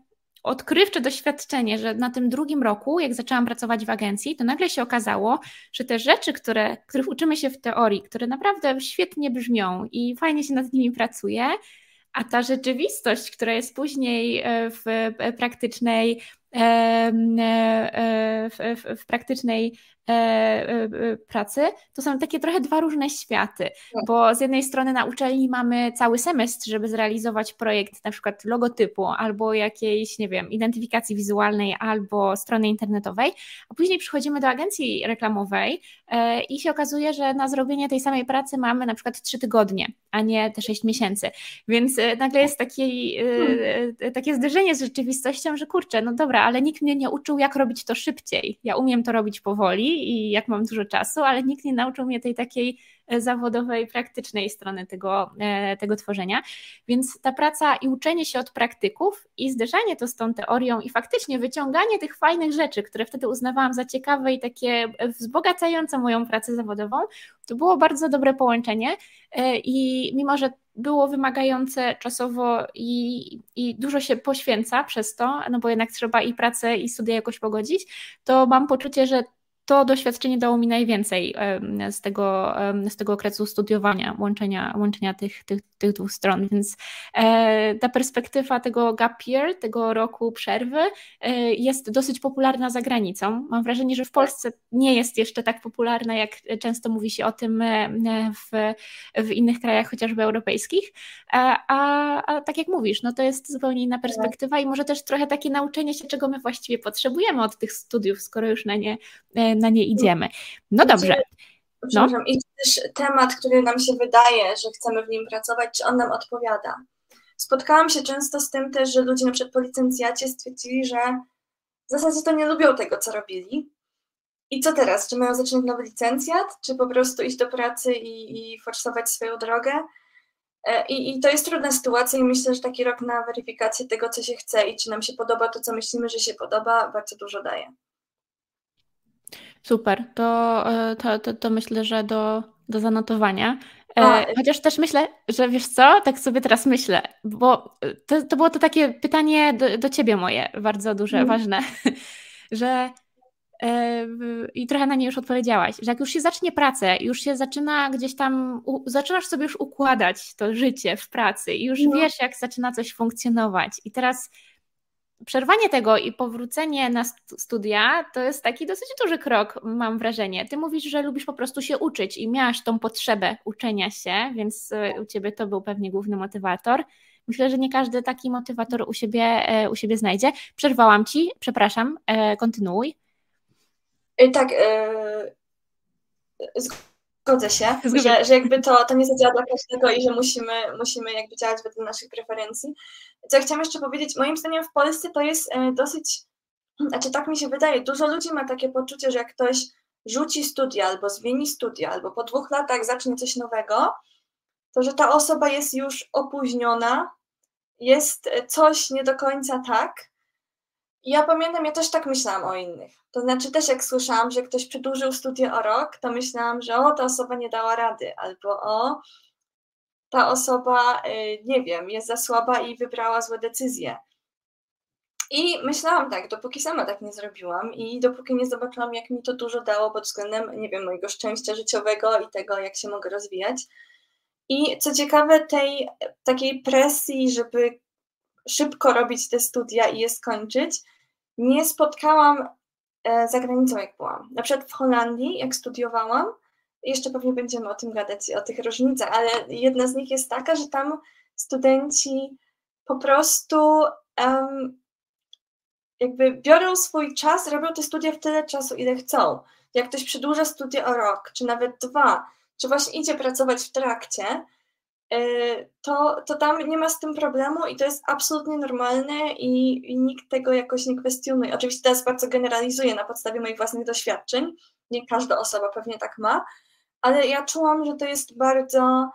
odkrywcze doświadczenie, że na tym drugim roku, jak zaczęłam pracować w agencji, to nagle się okazało, że te rzeczy, które, których uczymy się w teorii, które naprawdę świetnie brzmią i fajnie się nad nimi pracuje, a ta rzeczywistość, która jest później e, w e, praktycznej E, w, w, w praktycznej pracy, to są takie trochę dwa różne światy, tak. bo z jednej strony na uczelni mamy cały semestr, żeby zrealizować projekt na przykład logotypu albo jakiejś, nie wiem, identyfikacji wizualnej albo strony internetowej, a później przychodzimy do agencji reklamowej i się okazuje, że na zrobienie tej samej pracy mamy na przykład trzy tygodnie, a nie te sześć miesięcy, więc nagle jest taki, takie zderzenie z rzeczywistością, że kurczę, no dobra, ale nikt mnie nie uczył, jak robić to szybciej. Ja umiem to robić powoli i jak mam dużo czasu, ale nikt nie nauczył mnie tej takiej e, zawodowej, praktycznej strony tego, e, tego tworzenia. Więc ta praca i uczenie się od praktyków i zderzanie to z tą teorią i faktycznie wyciąganie tych fajnych rzeczy, które wtedy uznawałam za ciekawe i takie wzbogacające moją pracę zawodową, to było bardzo dobre połączenie e, i mimo, że było wymagające czasowo i, i dużo się poświęca przez to, no bo jednak trzeba i pracę, i studia jakoś pogodzić, to mam poczucie, że to doświadczenie dało mi najwięcej z tego, z tego okresu studiowania, łączenia, łączenia tych, tych, tych dwóch stron, więc e, ta perspektywa tego gap year, tego roku przerwy e, jest dosyć popularna za granicą. Mam wrażenie, że w Polsce nie jest jeszcze tak popularna, jak często mówi się o tym e, w, w innych krajach, chociażby europejskich, a, a tak jak mówisz, no to jest zupełnie inna perspektywa i może też trochę takie nauczenie się, czego my właściwie potrzebujemy od tych studiów, skoro już na nie na nie idziemy. No dobrze. No. I też temat, który nam się wydaje, że chcemy w nim pracować, czy on nam odpowiada. Spotkałam się często z tym też, że ludzie na przykład po licencjacie stwierdzili, że w zasadzie to nie lubią tego, co robili. I co teraz? Czy mają zacząć nowy licencjat, czy po prostu iść do pracy i, i forsować swoją drogę? E, I, I to jest trudna sytuacja i myślę, że taki rok na weryfikację tego, co się chce i czy nam się podoba to, co myślimy, że się podoba, bardzo dużo daje. Super, to, e, to, to, to myślę, że do, do zanotowania. E, A, Chociaż też myślę, że wiesz co, tak sobie teraz myślę, bo to, to było to takie pytanie do, do ciebie moje, bardzo duże, hmm. ważne, że e, i trochę na nie już odpowiedziałaś, że jak już się zacznie pracę, już się zaczyna gdzieś tam, u, zaczynasz sobie już układać to życie w pracy i już no. wiesz, jak zaczyna coś funkcjonować. I teraz przerwanie tego i powrócenie na studia to jest taki dosyć duży krok, mam wrażenie. Ty mówisz, że lubisz po prostu się uczyć i miałaś tą potrzebę uczenia się, więc e, u ciebie to był pewnie główny motywator. Myślę, że nie każdy taki motywator u siebie, e, u siebie znajdzie. Przerwałam ci, przepraszam, e, kontynuuj. Tak, Zgodzę się, że, że jakby to, to nie zadziała dla każdego i że musimy, musimy jakby działać według naszych preferencji. Co ja chciałam jeszcze powiedzieć, moim zdaniem w Polsce to jest e, dosyć, znaczy tak mi się wydaje, dużo ludzi ma takie poczucie, że jak ktoś rzuci studia albo zmieni studia, albo po dwóch latach zacznie coś nowego, to że ta osoba jest już opóźniona, jest coś nie do końca tak, ja pamiętam, ja też tak myślałam o innych. To znaczy też jak słyszałam, że ktoś przedłużył studia o rok, to myślałam, że o, ta osoba nie dała rady, albo o, ta osoba, y, nie wiem, jest za słaba i wybrała złe decyzje. I myślałam tak, dopóki sama tak nie zrobiłam i dopóki nie zobaczyłam, jak mi to dużo dało pod względem, nie wiem, mojego szczęścia życiowego i tego, jak się mogę rozwijać. I co ciekawe, tej takiej presji, żeby szybko robić te studia i je skończyć, nie spotkałam e, za granicą, jak byłam. Na przykład w Holandii, jak studiowałam, jeszcze pewnie będziemy o tym gadać, o tych różnicach, ale jedna z nich jest taka, że tam studenci po prostu um, jakby biorą swój czas, robią te studia w tyle czasu, ile chcą. Jak ktoś przedłuża studia o rok, czy nawet dwa, czy właśnie idzie pracować w trakcie, to, to tam nie ma z tym problemu i to jest absolutnie normalne i, i nikt tego jakoś nie kwestionuje. Oczywiście teraz bardzo generalizuję na podstawie moich własnych doświadczeń, nie każda osoba pewnie tak ma, ale ja czułam, że to jest bardzo,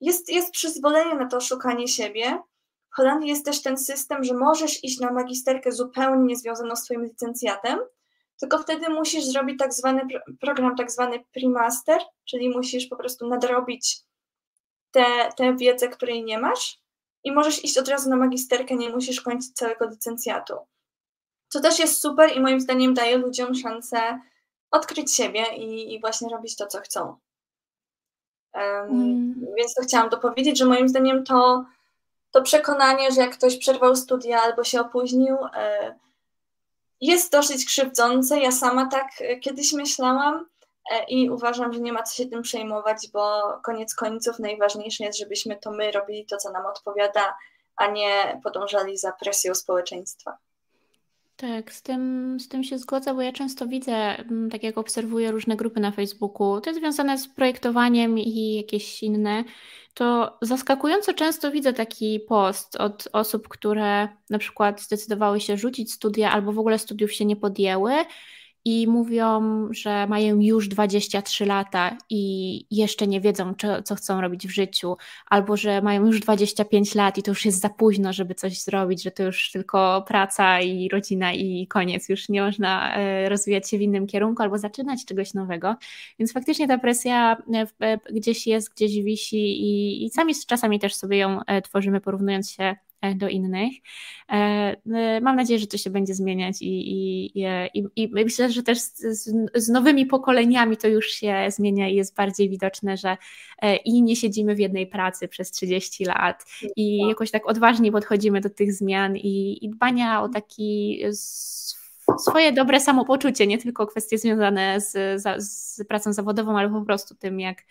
jest, jest przyzwolenie na to szukanie siebie. W Holandii jest też ten system, że możesz iść na magisterkę zupełnie niezwiązaną z Twoim licencjatem, tylko wtedy musisz zrobić tak zwany program, tak zwany pre-master, czyli musisz po prostu nadrobić tę, tę wiedzę, której nie masz i możesz iść od razu na magisterkę, nie musisz kończyć całego licencjatu. Co też jest super i moim zdaniem daje ludziom szansę odkryć siebie i, i właśnie robić to, co chcą. Um, mm. Więc to chciałam dopowiedzieć, że moim zdaniem to, to przekonanie, że jak ktoś przerwał studia albo się opóźnił, e, jest dosyć krzywdzące. Ja sama tak e, kiedyś myślałam, i uważam, że nie ma co się tym przejmować, bo koniec końców najważniejsze jest, żebyśmy to my robili to, co nam odpowiada, a nie podążali za presją społeczeństwa. Tak, z tym, z tym się zgodzę, bo ja często widzę, mm, tak jak obserwuję różne grupy na Facebooku, to związane z projektowaniem i jakieś inne, to zaskakująco często widzę taki post od osób, które na przykład zdecydowały się rzucić studia albo w ogóle studiów się nie podjęły i mówią, że mają już 23 lata i jeszcze nie wiedzą, co, chcą robić w życiu, albo że mają już 25 lat i to już jest za późno, żeby coś zrobić, że to już tylko praca i rodzina i koniec, już nie można e, rozwijać się w innym kierunku albo zaczynać czegoś nowego. Więc faktycznie ta presja e, gdzieś jest, gdzieś wisi i, i sami czasami też sobie ją e, tworzymy, porównując się do innych. Mam nadzieję, że to się będzie zmieniać i, i, i, i myślę, że też z, z, nowymi pokoleniami to już się zmienia i jest bardziej widoczne, że i nie siedzimy w jednej pracy przez 30 lat i jakoś tak odważnie podchodzimy do tych zmian i, i dbania o taki swoje dobre samopoczucie, nie tylko kwestie związane z, z, pracą zawodową, ale po prostu tym, jak,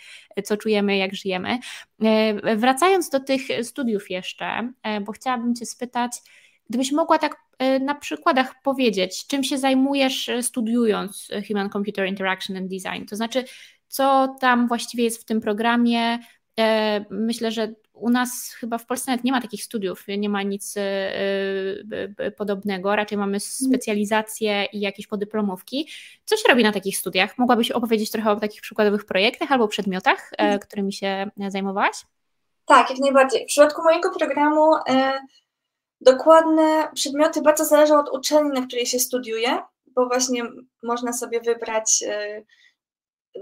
co czujemy, jak żyjemy. E, wracając do tych studiów jeszcze, e, bo chciałabym Cię spytać, gdybyś mogła tak e, na przykładach powiedzieć, czym się zajmujesz studiując Human Computer Interaction and Design, to znaczy, co tam właściwie jest w tym programie, Myślę, że u nas chyba w Polsce nawet nie ma takich studiów, nie ma nic e, e, podobnego, raczej mamy specjalizacje i jakieś podyplomówki. Co się robi na takich studiach? Mogłabyś opowiedzieć trochę o takich przykładowych projektach albo przedmiotach, e, mhm. którymi się zajmowałaś? Tak, jak najbardziej. W przypadku mojego programu dokładne przedmioty bardzo zależą od uczelni, na której się studiuje, bo właśnie można sobie wybrać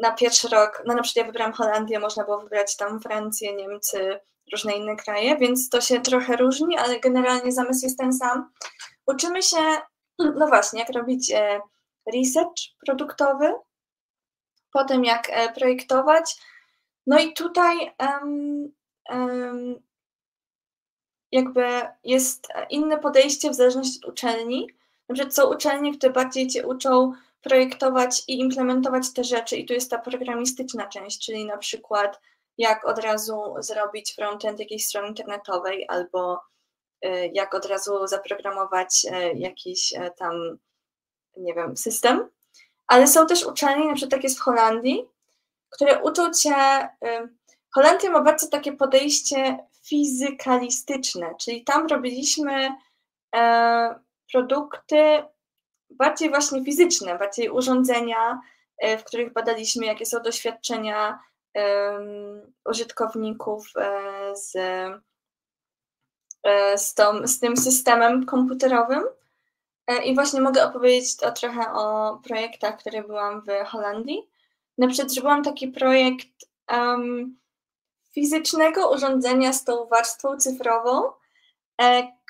na pierwszy rok, no na przykład ja wybrałam Holandię, można było wybrać tam Francję, Niemcy, różne inne kraje, więc to się trochę różni, ale generalnie zamysł jest ten sam. Uczymy się, no właśnie, jak robić e, research produktowy, potem jak e, projektować. No i tutaj um, um, jakby jest inne podejście w zależności od uczelni. Na są uczelnie, które bardziej cię uczą projektować i implementować te rzeczy, i tu jest ta programistyczna część, czyli na przykład jak od razu zrobić frontend jakiejś strony internetowej, albo y, jak od razu zaprogramować y, jakiś y, tam, nie wiem, system. Ale są też uczelnie, na przykład tak jest w Holandii, które uczą cię. Holandia ma bardzo takie podejście fizykalistyczne, czyli tam robiliśmy e, produkty bardziej właśnie fizyczne, bardziej urządzenia, e, w których badaliśmy, jakie są doświadczenia użytkowników e, z, e, z, tą, z tym systemem komputerowym. I właśnie mogę opowiedzieć to trochę o projektach, które byłam w Holandii. Na przykład zrobiłam taki projekt um, fizycznego urządzenia z tą warstwą cyfrową,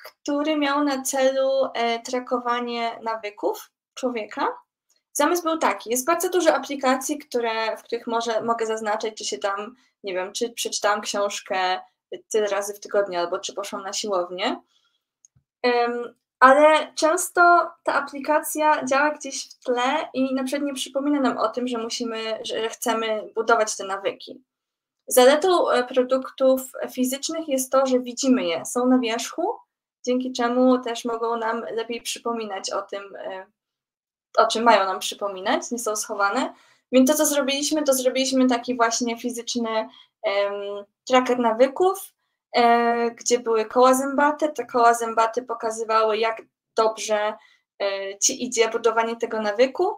który miał na celu e, trakowanie nawyków człowieka. Zamysł był taki, jest bardzo dużo aplikacji, które, w których może, mogę zaznaczyć, czy się tam, nie wiem, czy przeczytałam książkę tyle razy w tygodniu, albo czy poszłam na siłownię. ale często ta aplikacja działa gdzieś w tle i na przykład nie przypomina nam o tym, że musimy, że chcemy budować te nawyki. Zaletą e, produktów fizycznych jest to, że widzimy je, są na wierzchu, dzięki czemu też mogą nam lepiej przypominać o tym, e, o czym mają nam przypominać, nie są schowane. Więc to, co zrobiliśmy, to zrobiliśmy taki właśnie fizyczny um, tracker nawyków, e, gdzie były koła zębate. Te koła zębate pokazywały, jak dobrze e, ci idzie budowanie tego nawyku.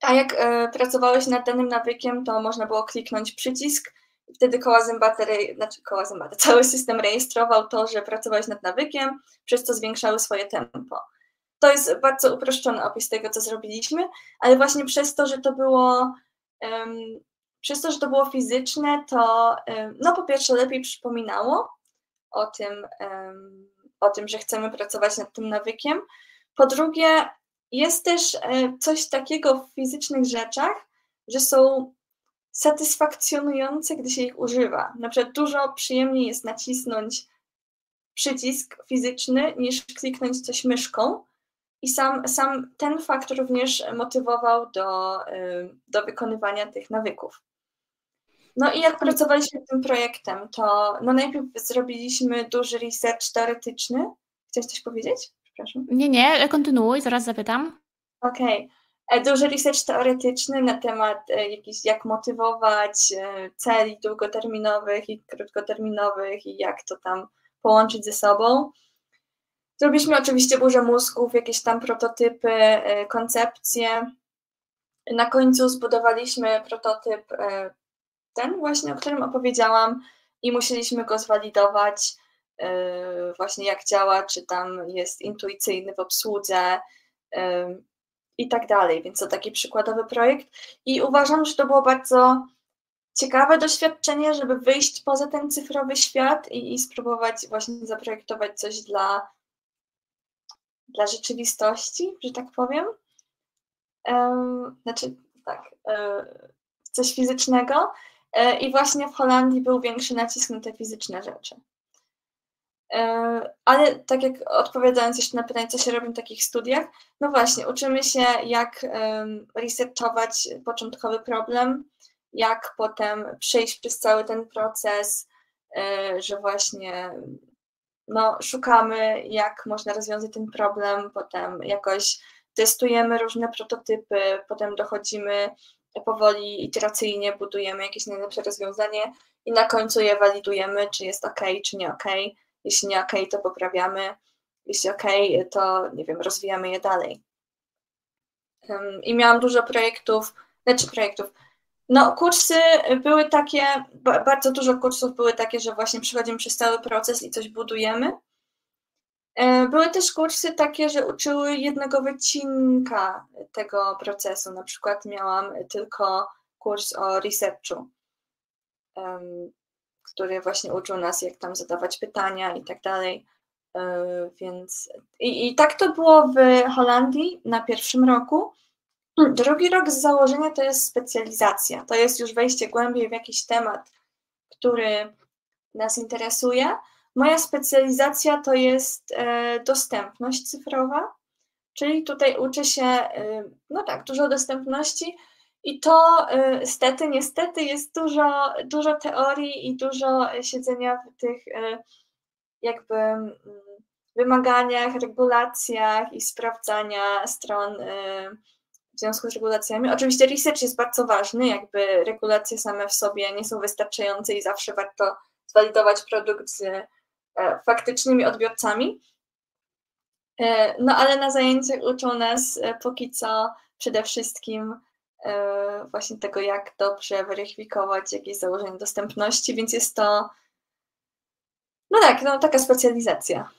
A jak e, pracowałeś nad danym nawykiem, to można było kliknąć przycisk wtedy koła zębate, znaczy koła zębate, cały system rejestrował to, że pracowałeś nad nawykiem, przez co zwiększały swoje tempo. To jest bardzo uproszczony opis tego, co zrobiliśmy, ale właśnie przez to, że to było um, przez to, że to było fizyczne, to um, no po pierwsze lepiej przypominało o tym, um, o tym, że chcemy pracować nad tym nawykiem. Po drugie, jest też e, coś takiego w fizycznych rzeczach, że są satysfakcjonujące, gdy się ich używa. Na przykład dużo przyjemniej jest nacisnąć przycisk fizyczny niż kliknąć coś myszką. I sam, sam ten fakt również motywował do, do wykonywania tych nawyków. No i jak pracowaliśmy nad tym projektem, to no najpierw zrobiliśmy duży research teoretyczny. Chciałeś coś powiedzieć? Przepraszam. Nie, nie, kontynuuj, zaraz zapytam. Okej. Okay. E, duży research teoretyczny na temat e, jakiś, jak motywować e, celi długoterminowych i krótkoterminowych i jak to tam połączyć ze sobą. Zrobiliśmy oczywiście burzę mózgów, jakieś tam prototypy, koncepcje. Na końcu zbudowaliśmy prototyp ten właśnie, o którym opowiedziałam i musieliśmy go zwalidować właśnie jak działa, czy tam jest intuicyjny w obsłudze, i tak dalej. Więc to taki przykładowy projekt. I uważam, że to było bardzo ciekawe doświadczenie, żeby wyjść poza ten cyfrowy świat i, i spróbować właśnie zaprojektować coś dla, dla rzeczywistości, że tak powiem. Znaczy, tak, e, coś fizycznego. E, I właśnie w Holandii był większy nacisk na te fizyczne rzeczy. E, ale tak jak odpowiadając jeszcze na pytanie, co się robi w takich studiach, no właśnie, uczymy się, jak researchować początkowy problem, jak potem przejść przez cały ten proces, że właśnie no, szukamy, jak można rozwiązać ten problem, potem jakoś testujemy różne prototypy, potem dochodzimy powoli, iteracyjnie, budujemy jakieś najlepsze rozwiązanie i na końcu je walidujemy, czy jest ok, czy nie ok. Jeśli nie ok, to poprawiamy. Jeśli ok, to nie wiem, rozwijamy je dalej. I miałam dużo projektów, znaczy projektów. No, kursy były takie, bardzo dużo kursów były takie, że właśnie przechodzimy przez cały proces i coś budujemy. E, były też kursy takie, że uczyły jednego wycinka tego procesu. Na przykład miałam tylko kurs o researchu, który właśnie uczył nas, jak tam zadawać pytania i tak dalej. E, więc i, i tak to było w Holandii na pierwszym roku. Drugi rok z założenia to jest specjalizacja. To jest już wejście głębiej w jakiś temat, który nas interesuje Moja specjalizacja to jest e, dostępność cyfrowa, czyli tutaj uczę się, e, no tak, dużo dostępności i to e, stety, niestety jest dużo, dużo teorii i dużo siedzenia w tych jakby mm, wymaganiach, regulacjach i sprawdzania stron w związku z regulacjami. Oczywiście research jest bardzo ważny, jakby regulacje same w sobie nie są wystarczające i zawsze warto zwalidować produkt z E, faktycznymi odbiorcami. E, no ale na zajęciach uczą nas e, póki co przede wszystkim właśnie tego, jak dobrze weryfikować jakieś założenie dostępności, więc jest to no tak, no taka specjalizacja.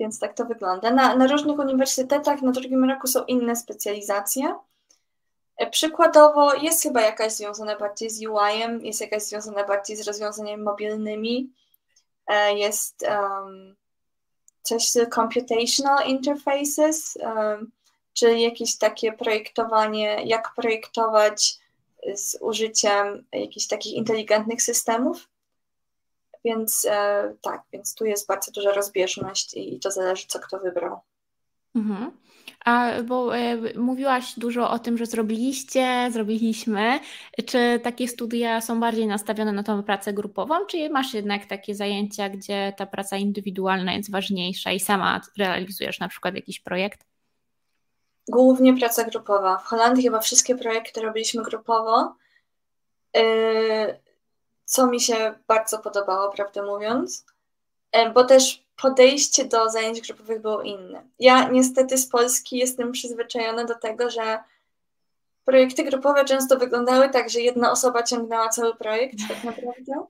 Więc tak to wygląda. Na, na różnych uniwersytetach na drugim roku są inne specjalizacje. Przykładowo jest chyba jakaś związana bardziej z UI-em, jest jakaś związana bardziej z rozwiązaniami mobilnymi, E, jest um, coś z computational interfaces, um, czyli jakieś takie projektowanie, jak projektować z użyciem jakichś takich inteligentnych systemów. Więc e, tak, więc tu jest bardzo duża rozbieżność i, i to zależy, co kto wybrał. Mhm. A bo e, mówiłaś dużo o tym, że zrobiliście, zrobiliśmy. Czy takie studia są bardziej nastawione na tą pracę grupową, czy masz jednak takie zajęcia, gdzie ta praca indywidualna jest ważniejsza i sama realizujesz na przykład jakiś projekt? Głównie praca grupowa. W Holandii chyba wszystkie projekty robiliśmy grupowo, yy, co mi się bardzo podobało, prawdę mówiąc, yy, bo też podejście do zajęć grupowych było inne. Ja niestety z Polski jestem przyzwyczajona do tego, że projekty grupowe często wyglądały tak, że jedna osoba ciągnęła cały projekt, tak naprawdę.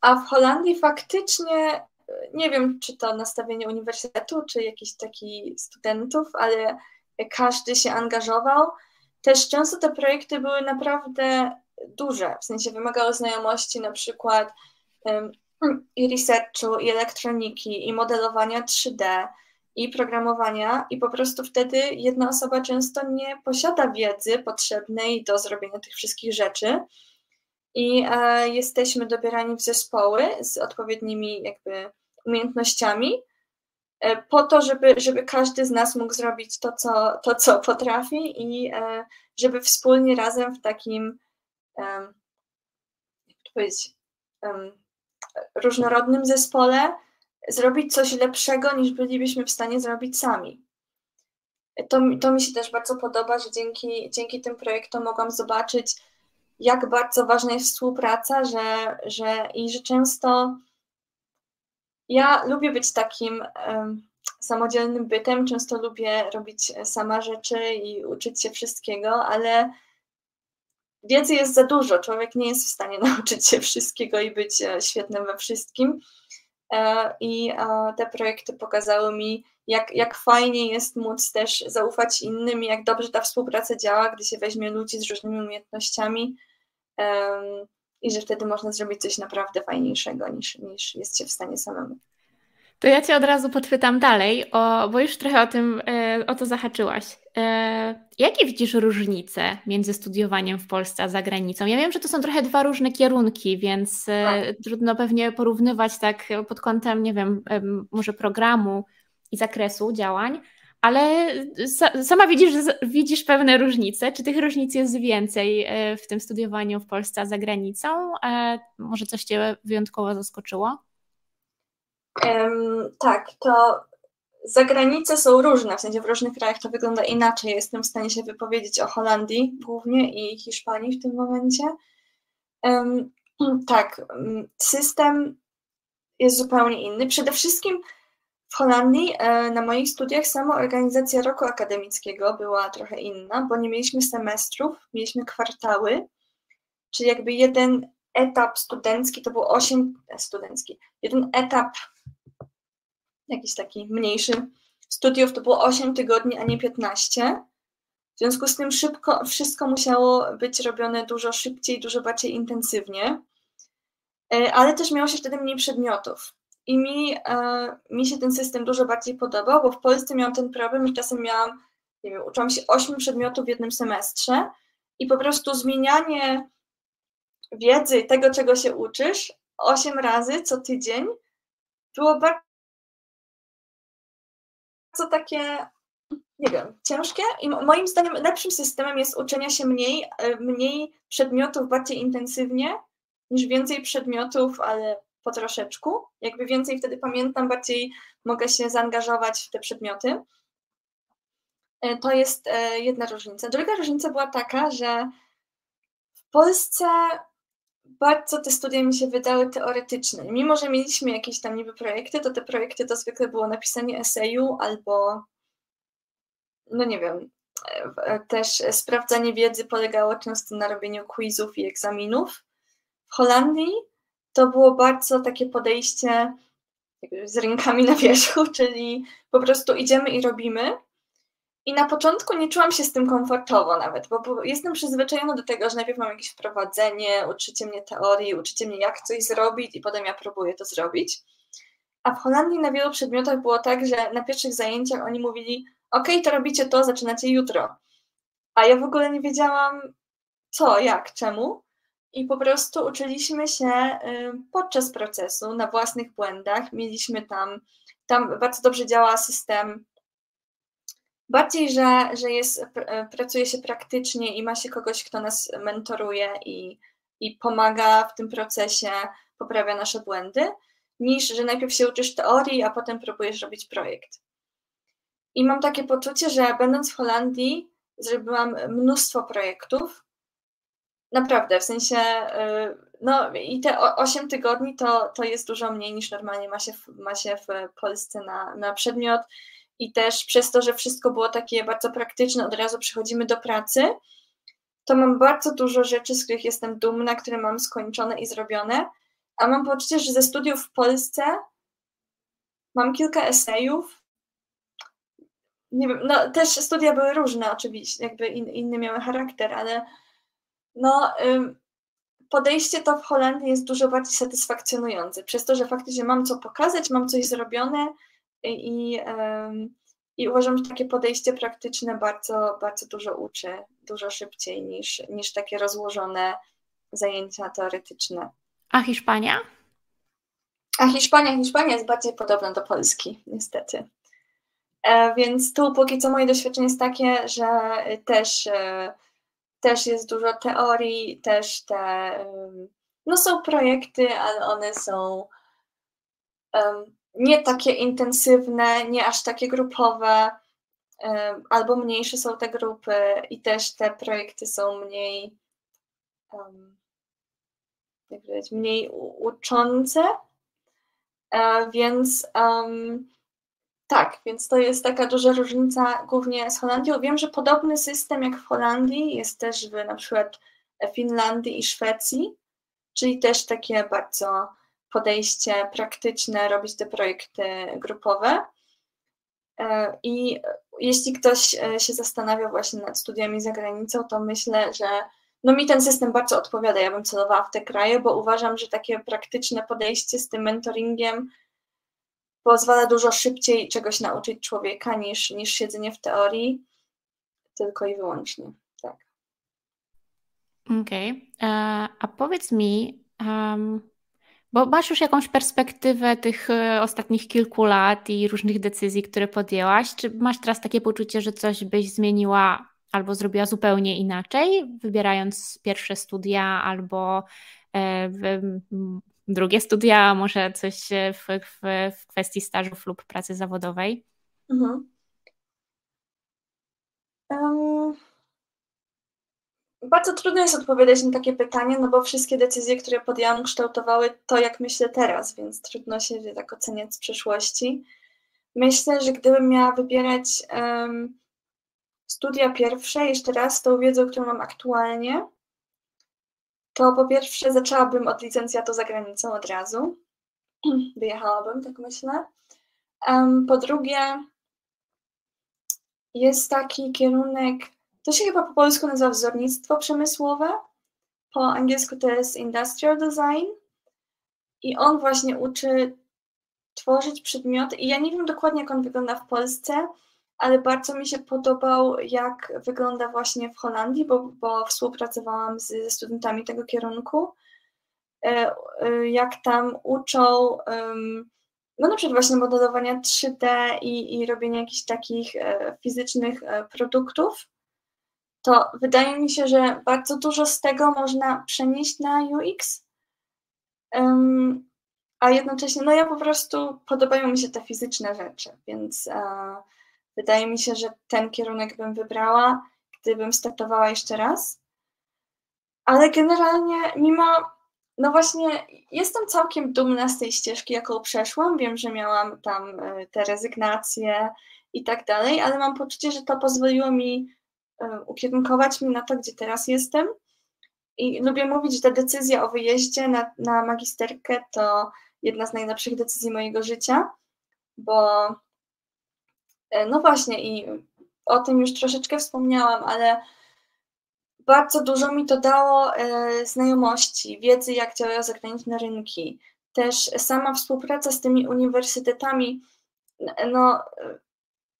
A w Holandii faktycznie, nie wiem, czy to nastawienie uniwersytetu, czy jakiś taki studentów, ale każdy się angażował. Też często te projekty były naprawdę duże, w sensie wymagały znajomości na przykład i researchu, i elektroniki, i modelowania 3D, i programowania, i po prostu wtedy jedna osoba często nie posiada wiedzy potrzebnej do zrobienia tych wszystkich rzeczy. I e, jesteśmy dobierani w zespoły z odpowiednimi jakby umiejętnościami, e, po to, żeby, żeby każdy z nas mógł zrobić to, co, to, co potrafi, i e, żeby wspólnie razem w takim, różnorodnym zespole zrobić coś lepszego, niż bylibyśmy w stanie zrobić sami. To, to mi się też bardzo podoba, że dzięki, dzięki tym projektom mogłam zobaczyć, jak bardzo ważna jest współpraca, że, że i że często ja lubię być takim um, samodzielnym bytem, często lubię robić sama rzeczy i uczyć się wszystkiego, ale wiedzy jest za dużo. Człowiek nie jest w stanie nauczyć się wszystkiego i być e, świetnym we wszystkim. E, I te projekty pokazały mi, jak, jak fajnie jest móc też zaufać innym, jak dobrze ta współpraca działa, gdy się weźmie ludzi z różnymi umiejętnościami i że wtedy można zrobić coś naprawdę fajniejszego niż, niż jest się w stanie samemu. To ja Cię od razu podpytam dalej, o, bo już trochę o tym, e, o to zahaczyłaś. E, jakie widzisz różnice między studiowaniem w Polsce a za granicą? Ja wiem, że to są trochę dwa różne kierunki, więc e, tak. trudno pewnie porównywać tak pod kątem, nie wiem, może programu i zakresu działań, ale sama widzisz, widzisz pewne różnice. Czy tych różnic jest więcej w tym studiowaniu w Polsce a za granicą? Może coś Cię wyjątkowo zaskoczyło? Um, tak, to zagranice są różne, w sensie w różnych krajach to wygląda inaczej. Jestem w stanie się wypowiedzieć o Holandii głównie i Hiszpanii w tym momencie. Um, tak, system jest zupełnie inny. Przede wszystkim w Holandii e, na moich studiach sama organizacja roku akademickiego była trochę inna, bo nie mieliśmy semestrów, mieliśmy kwartały, czyli jakby jeden etap studencki to był 8 studencki. Jeden etap jakiś taki mniejszy studiów to było 8 tygodni, a nie 15. W związku z tym szybko wszystko musiało być robione dużo szybciej, dużo bardziej intensywnie, e, ale też miało się wtedy mniej przedmiotów. I mi, e, mi się ten system dużo bardziej podobał, bo w Polsce miałam ten problem, że czasem miałam, nie wiem, uczyłam się 8 przedmiotów w jednym semestrze i po prostu zmienianie wiedzy, tego czego się uczysz, 8 razy co tydzień było bardzo takie, nie wiem, ciężkie i moim zdaniem lepszym systemem jest uczenia się mniej, e, mniej przedmiotów bardziej intensywnie niż więcej przedmiotów, ale po troszeczku. Jakby więcej wtedy pamiętam, bardziej mogę się zaangażować w te przedmioty. E, to jest e, jedna różnica. Druga różnica była taka, że w Polsce bardzo te studia mi się wydały teoretyczne. Mimo, że mieliśmy jakieś tam niby projekty, to te projekty to zwykle było napisanie eseju albo, no nie wiem, e, też sprawdzanie wiedzy polegało często na robieniu quizów i egzaminów. W Holandii to było bardzo takie podejście z rękami na wierzchu, czyli po prostu idziemy i robimy. I na początku nie czułam się z tym komfortowo nawet, bo, bo, jestem przyzwyczajona do tego, że najpierw mam jakieś wprowadzenie, uczycie mnie teorii, uczycie mnie jak coś zrobić i potem ja próbuję to zrobić. A w Holandii na wielu przedmiotach było tak, że na pierwszych zajęciach oni mówili ok, to robicie to, zaczynacie jutro. A ja w ogóle nie wiedziałam co, jak, czemu. I po prostu uczyliśmy się y, podczas procesu na własnych błędach. Mieliśmy tam, tam bardzo dobrze działa system Bardziej, że, że jest, e, pracuje się praktycznie i ma się kogoś, kto nas mentoruje i, i pomaga w tym procesie, poprawia nasze błędy, niż że najpierw się uczysz teorii, a potem próbujesz robić projekt. I mam takie poczucie, że będąc w Holandii, zrobiłam mnóstwo projektów. Naprawdę, w sensie, e, no i te 8 tygodni to, to jest dużo mniej niż normalnie ma się w, ma się w Polsce na, na przedmiot i też przez to, że wszystko było takie bardzo praktyczne, od razu przechodzimy do pracy, to mam bardzo dużo rzeczy, z których jestem dumna, które mam skończone i zrobione, a mam poczucie, że ze studiów w Polsce mam kilka esejów. Nie wiem, no też studia były różne oczywiście, jakby in, inny miały charakter, ale no podejście to w Holandii jest dużo bardziej satysfakcjonujące, przez to, że faktycznie mam co pokazać, mam coś zrobione, i, i uważam, że takie podejście praktyczne bardzo, bardzo dużo uczy, dużo szybciej niż, niż takie rozłożone zajęcia teoretyczne. A Hiszpania? A Hiszpania, Hiszpania jest bardziej podobna do Polski, niestety. E, więc tu póki co moje doświadczenie jest takie, że też, e, też jest dużo teorii, też te, no są projekty, ale one są nie takie intensywne, nie aż takie grupowe, albo mniejsze są te grupy i też te projekty są mniej, jak powiedzieć, mniej uczące. E, więc tak, więc to jest taka duża różnica głównie z Holandią. Wiem, że podobny system jak w Holandii jest też w na przykład Finlandii i Szwecji, czyli też takie bardzo podejście praktyczne, robić te projekty grupowe. E, I jeśli ktoś e, się zastanawia właśnie nad studiami za granicą, to myślę, że no mi ten system bardzo odpowiada. Ja bym celowała w te kraje, bo uważam, że takie praktyczne podejście z tym mentoringiem pozwala dużo szybciej czegoś nauczyć człowieka niż, niż siedzenie w teorii, tylko i wyłącznie. Tak. Okej. Okay. E, a powiedz mi, um, bo masz już jakąś perspektywę tych e, ostatnich kilku lat i różnych decyzji, które podjęłaś. Czy masz teraz takie poczucie, że coś byś zmieniła albo zrobiła zupełnie inaczej, wybierając pierwsze studia albo e, drugie studia, może coś w, w, w kwestii stażów lub pracy zawodowej? Mhm. Um, bardzo trudno jest odpowiadać na takie pytanie, no bo wszystkie decyzje, które podjęłam, kształtowały to, jak myślę teraz, więc trudno się tak oceniać z przeszłości. Myślę, że gdybym miała wybierać um, studia pierwsze, jeszcze raz tą wiedzą, którą mam aktualnie, to po pierwsze zaczęłabym od licencjatu za granicą od razu. Wyjechałabym, tak myślę. Um, po drugie, jest taki kierunek, to się chyba po polsku nazywa wzornictwo przemysłowe, po angielsku to jest industrial design. I on właśnie uczy tworzyć przedmioty. I ja nie wiem dokładnie jak on wygląda w Polsce, ale bardzo mi się podobał, jak wygląda właśnie w Holandii, bo, bo współpracowałam z, ze studentami tego kierunku, e, e, jak tam uczą no na przykład właśnie modelowania 3D i, i robienia jakichś takich e, fizycznych produktów, to wydaje mi się, że bardzo dużo z tego można przenieść na UX. a jednocześnie, no ja po prostu podobają mi się te fizyczne rzeczy, więc Wydaje mi się, że ten kierunek bym wybrała, gdybym startowała jeszcze raz. Ale generalnie, mimo, no właśnie, jestem całkiem dumna z tej ścieżki, jaką przeszłam. Wiem, że miałam tam e, te rezygnacje i tak dalej, ale mam poczucie, że to pozwoliło mi e, ukierunkować mnie na to, gdzie teraz jestem. I lubię mówić, że ta decyzja o wyjeździe na, na magisterkę to jedna z najlepszych decyzji mojego życia, bo E, no właśnie i o tym już troszeczkę wspomniałam, ale bardzo dużo mi to dało e, znajomości, wiedzy, jak działają zagraniczne rynki. Też sama współpraca z tymi uniwersytetami, no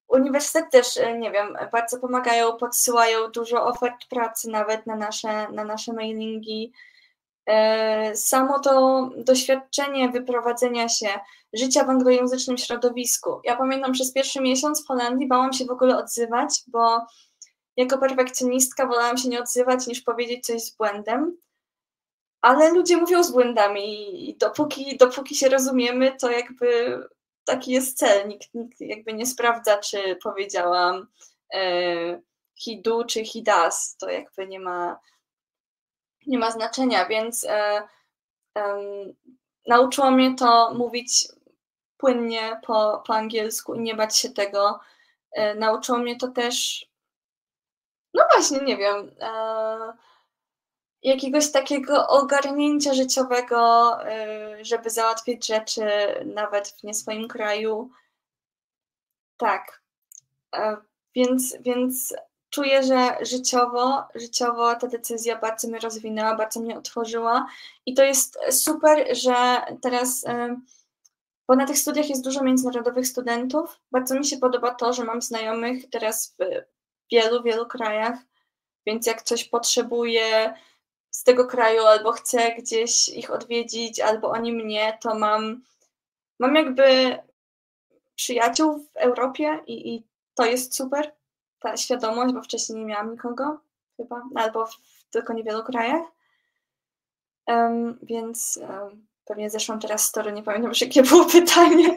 uniwersytety też, e, nie wiem, bardzo pomagają, podsyłają dużo ofert pracy nawet na nasze, na nasze mailingi. Samo to doświadczenie wyprowadzenia się życia w anglojęzycznym środowisku. Ja pamiętam przez pierwszy miesiąc w Holandii bałam się w ogóle odzywać, bo jako perfekcjonistka wolałam się nie odzywać niż powiedzieć coś z błędem. Ale ludzie mówią z błędami i dopóki, dopóki się rozumiemy, to jakby taki jest cel. Nikt, nikt jakby nie sprawdza, czy powiedziałam e, he do czy he does. To jakby nie ma, nie ma znaczenia, więc e, e, nauczyło mnie to mówić płynnie po, po angielsku i nie bać się tego. E, nauczyło mnie to też, no właśnie, nie wiem, e, jakiegoś takiego ogarnięcia życiowego, e, żeby załatwić rzeczy nawet w nie swoim kraju. Tak. Więc, więc czuję, że życiowo, życiowo ta decyzja bardzo mnie rozwinęła, bardzo mnie otworzyła i to jest super, że teraz bo na tych studiach jest dużo międzynarodowych studentów. Bardzo mi się podoba to, że mam znajomych teraz w wielu, wielu krajach, więc jak coś potrzebuję z tego kraju, albo chcę gdzieś ich odwiedzić, albo oni mnie, to mam, mam jakby przyjaciół w Europie i, i to jest super, ta świadomość, bo wcześniej nie miałam nikogo chyba, albo w tylko niewielu krajach. Um, więc um, Pewnie zeszłam teraz story, nie pamiętam już jakie było pytanie.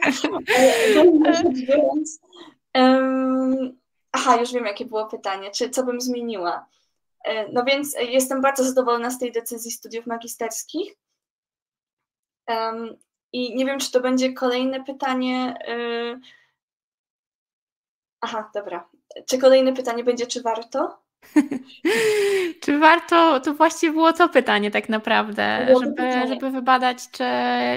um, aha, już wiem jakie było pytanie. Czy co bym zmieniła? E, no więc jestem bardzo zadowolona z tej decyzji studiów magisterskich. I nie wiem, czy to będzie kolejne pytanie. Yy... Aha, dobra. Czy kolejne pytanie będzie, czy warto? Czy warto, to właściwie było to pytanie tak naprawdę, żeby, żeby wybadać, czy,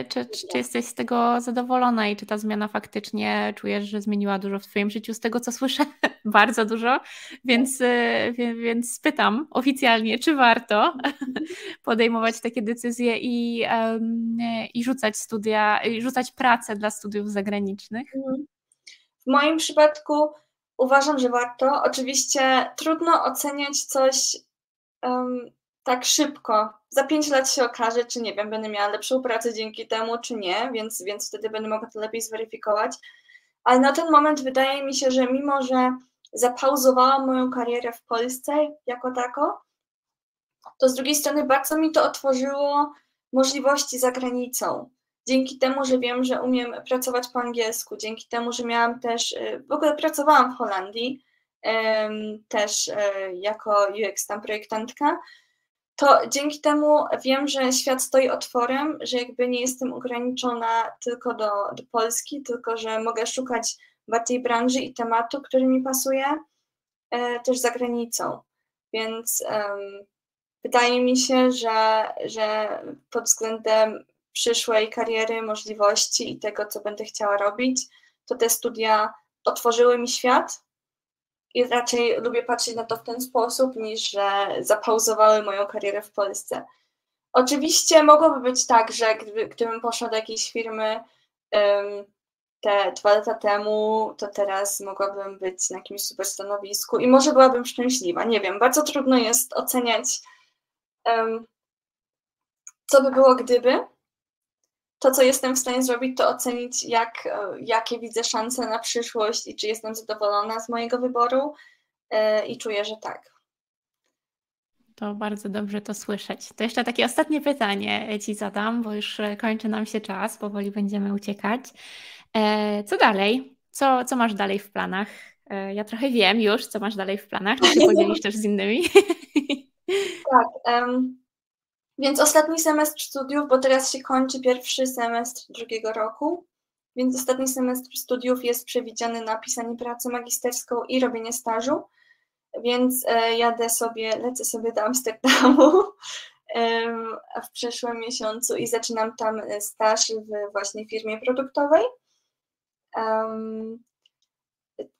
czy, czy, czy, jesteś z tego zadowolona i czy ta zmiana faktycznie czujesz, że zmieniła dużo w Twoim życiu. Z tego co słyszę, bardzo dużo, więc, y, więc pytam oficjalnie, czy warto podejmować takie decyzje i, i rzucać studia, i rzucać pracę dla studiów zagranicznych? Mhm. W moim przypadku uważam, że warto. Oczywiście trudno oceniać coś um, tak szybko. Za pięć lat się okaże, czy nie wiem, będę miała lepszą pracę dzięki temu, czy nie, więc, więc wtedy będę mogła to lepiej zweryfikować. Ale na ten moment wydaje mi się, że mimo, że zapauzowałam moją karierę w Polsce jako tako, to z drugiej strony bardzo mi to otworzyło możliwości za granicą dzięki temu, że wiem, że umiem pracować po angielsku, dzięki temu, że miałam też, y, w ogóle pracowałam w Holandii, też y, jako UX tam projektantka, to dzięki temu wiem, że świat stoi otworem, że jakby nie jestem ograniczona tylko do, do Polski, tylko że mogę szukać bardziej branży i tematu, który mi pasuje, e, też za granicą. Więc um, wydaje mi się, że, że pod względem przyszłej kariery, możliwości i tego, co będę chciała robić, to te studia otworzyły mi świat i raczej lubię patrzeć na to w ten sposób, niż że zapauzowały moją karierę w Polsce. Oczywiście mogłoby być tak, że gdyby, gdybym poszła do jakiejś firmy um, te dwa lata temu, to teraz mogłabym być na jakimś super stanowisku i może byłabym szczęśliwa. Nie wiem, bardzo trudno jest oceniać, um, co by było gdyby, to, co jestem w stanie zrobić, to ocenić, jak, e, jakie widzę szanse na przyszłość i czy jestem zadowolona z mojego wyboru e, i czuję, że tak. To bardzo dobrze to słyszeć. To jeszcze takie ostatnie pytanie Ci zadam, bo już kończy nam się czas, powoli będziemy uciekać. E, co dalej? Co, co masz dalej w planach? Ja trochę wiem już, co masz dalej w planach. Czy się podzielisz też z innymi? Tak. Um, więc ostatni semestr studiów, bo teraz się kończy pierwszy semestr drugiego roku, więc ostatni semestr studiów jest przewidziany na pisanie pracy magisterską i robienie stażu. Więc e, jadę sobie, lecę sobie do Amsterdamu w przyszłym miesiącu i zaczynam tam e, staż w właśnie firmie produktowej.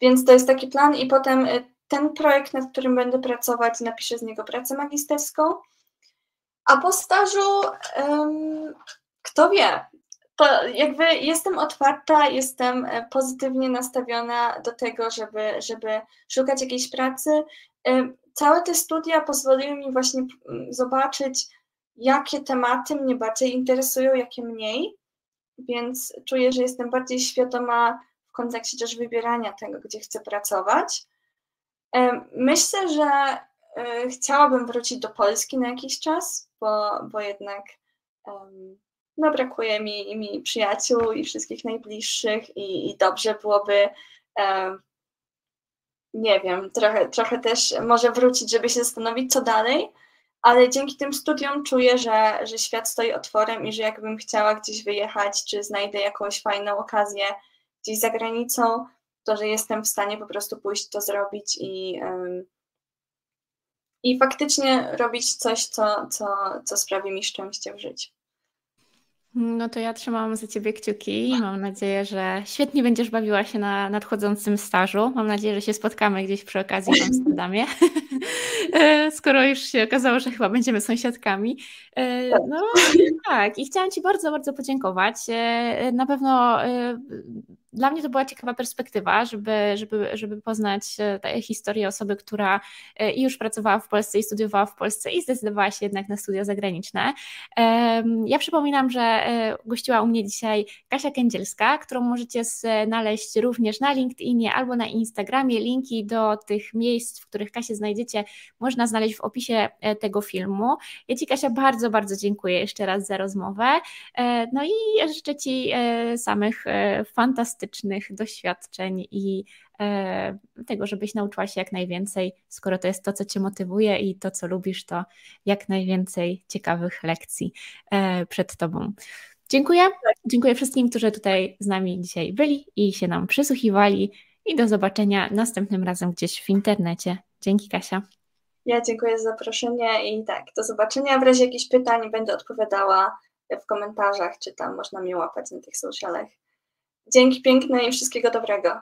Więc to jest taki plan i potem e, ten projekt, nad którym będę pracować, napiszę z niego pracę magisterską. A po stażu, um, kto wie, to jakby jestem otwarta, jestem e, pozytywnie nastawiona do tego, żeby, żeby szukać jakiejś pracy. Całe te studia pozwoliły mi właśnie zobaczyć, jakie tematy mnie bardziej interesują, jakie mniej, więc czuję, że jestem bardziej świadoma w kontekście też wybierania tego, gdzie chcę pracować. Myślę, że e, chciałabym wrócić do Polski na jakiś czas, bo, bo jednak no, brakuje mi, mi przyjaciół i wszystkich najbliższych i, i dobrze byłoby nie wiem, trochę, trochę też może wrócić, żeby się zastanowić, co dalej, ale dzięki tym studiom czuję, że, że świat stoi otworem i że jakbym chciała gdzieś wyjechać, czy znajdę jakąś fajną okazję gdzieś za granicą, to że jestem w stanie po prostu pójść to zrobić i, um, i faktycznie robić coś, co, co, co sprawi mi szczęście w życiu. No to ja trzymam za Ciebie kciuki i mam nadzieję, że świetnie będziesz bawiła się na nadchodzącym stażu. Mam nadzieję, że się spotkamy gdzieś przy okazji w Amsterdamie. Skoro już się okazało, że chyba będziemy sąsiadkami. No tak, i chciałam Ci bardzo, bardzo podziękować. Na pewno dla mnie to była ciekawa perspektywa, żeby, żeby, żeby poznać tę historię osoby, która już pracowała w Polsce i studiowała w Polsce i zdecydowała się jednak na studia zagraniczne. Ja przypominam, że gościła u mnie dzisiaj Kasia Kędzielska, którą możecie znaleźć również na LinkedInie albo na Instagramie. Linki do tych miejsc, w których Kasię znajdziecie, można znaleźć w opisie e, tego filmu. Ja Ci, Kasia, bardzo, bardzo dziękuję jeszcze raz za rozmowę. E, no i życzę Ci e, samych fantastycznych doświadczeń i tego, żebyś nauczyła się jak najwięcej, skoro to jest to, co Cię motywuje i to, co lubisz, to jak najwięcej ciekawych lekcji przed Tobą. Dziękuję. Dziękuję wszystkim, którzy tutaj z nami dzisiaj byli i się nam przysłuchiwali. I do zobaczenia następnym razem gdzieś w internecie. Dzięki, Kasia. Ja dziękuję za zaproszenie i tak, do zobaczenia. W razie jakichś pytań będę odpowiadała w komentarzach, czy tam można mnie łapać na tych socialach. Dzięki piękne i wszystkiego dobrego.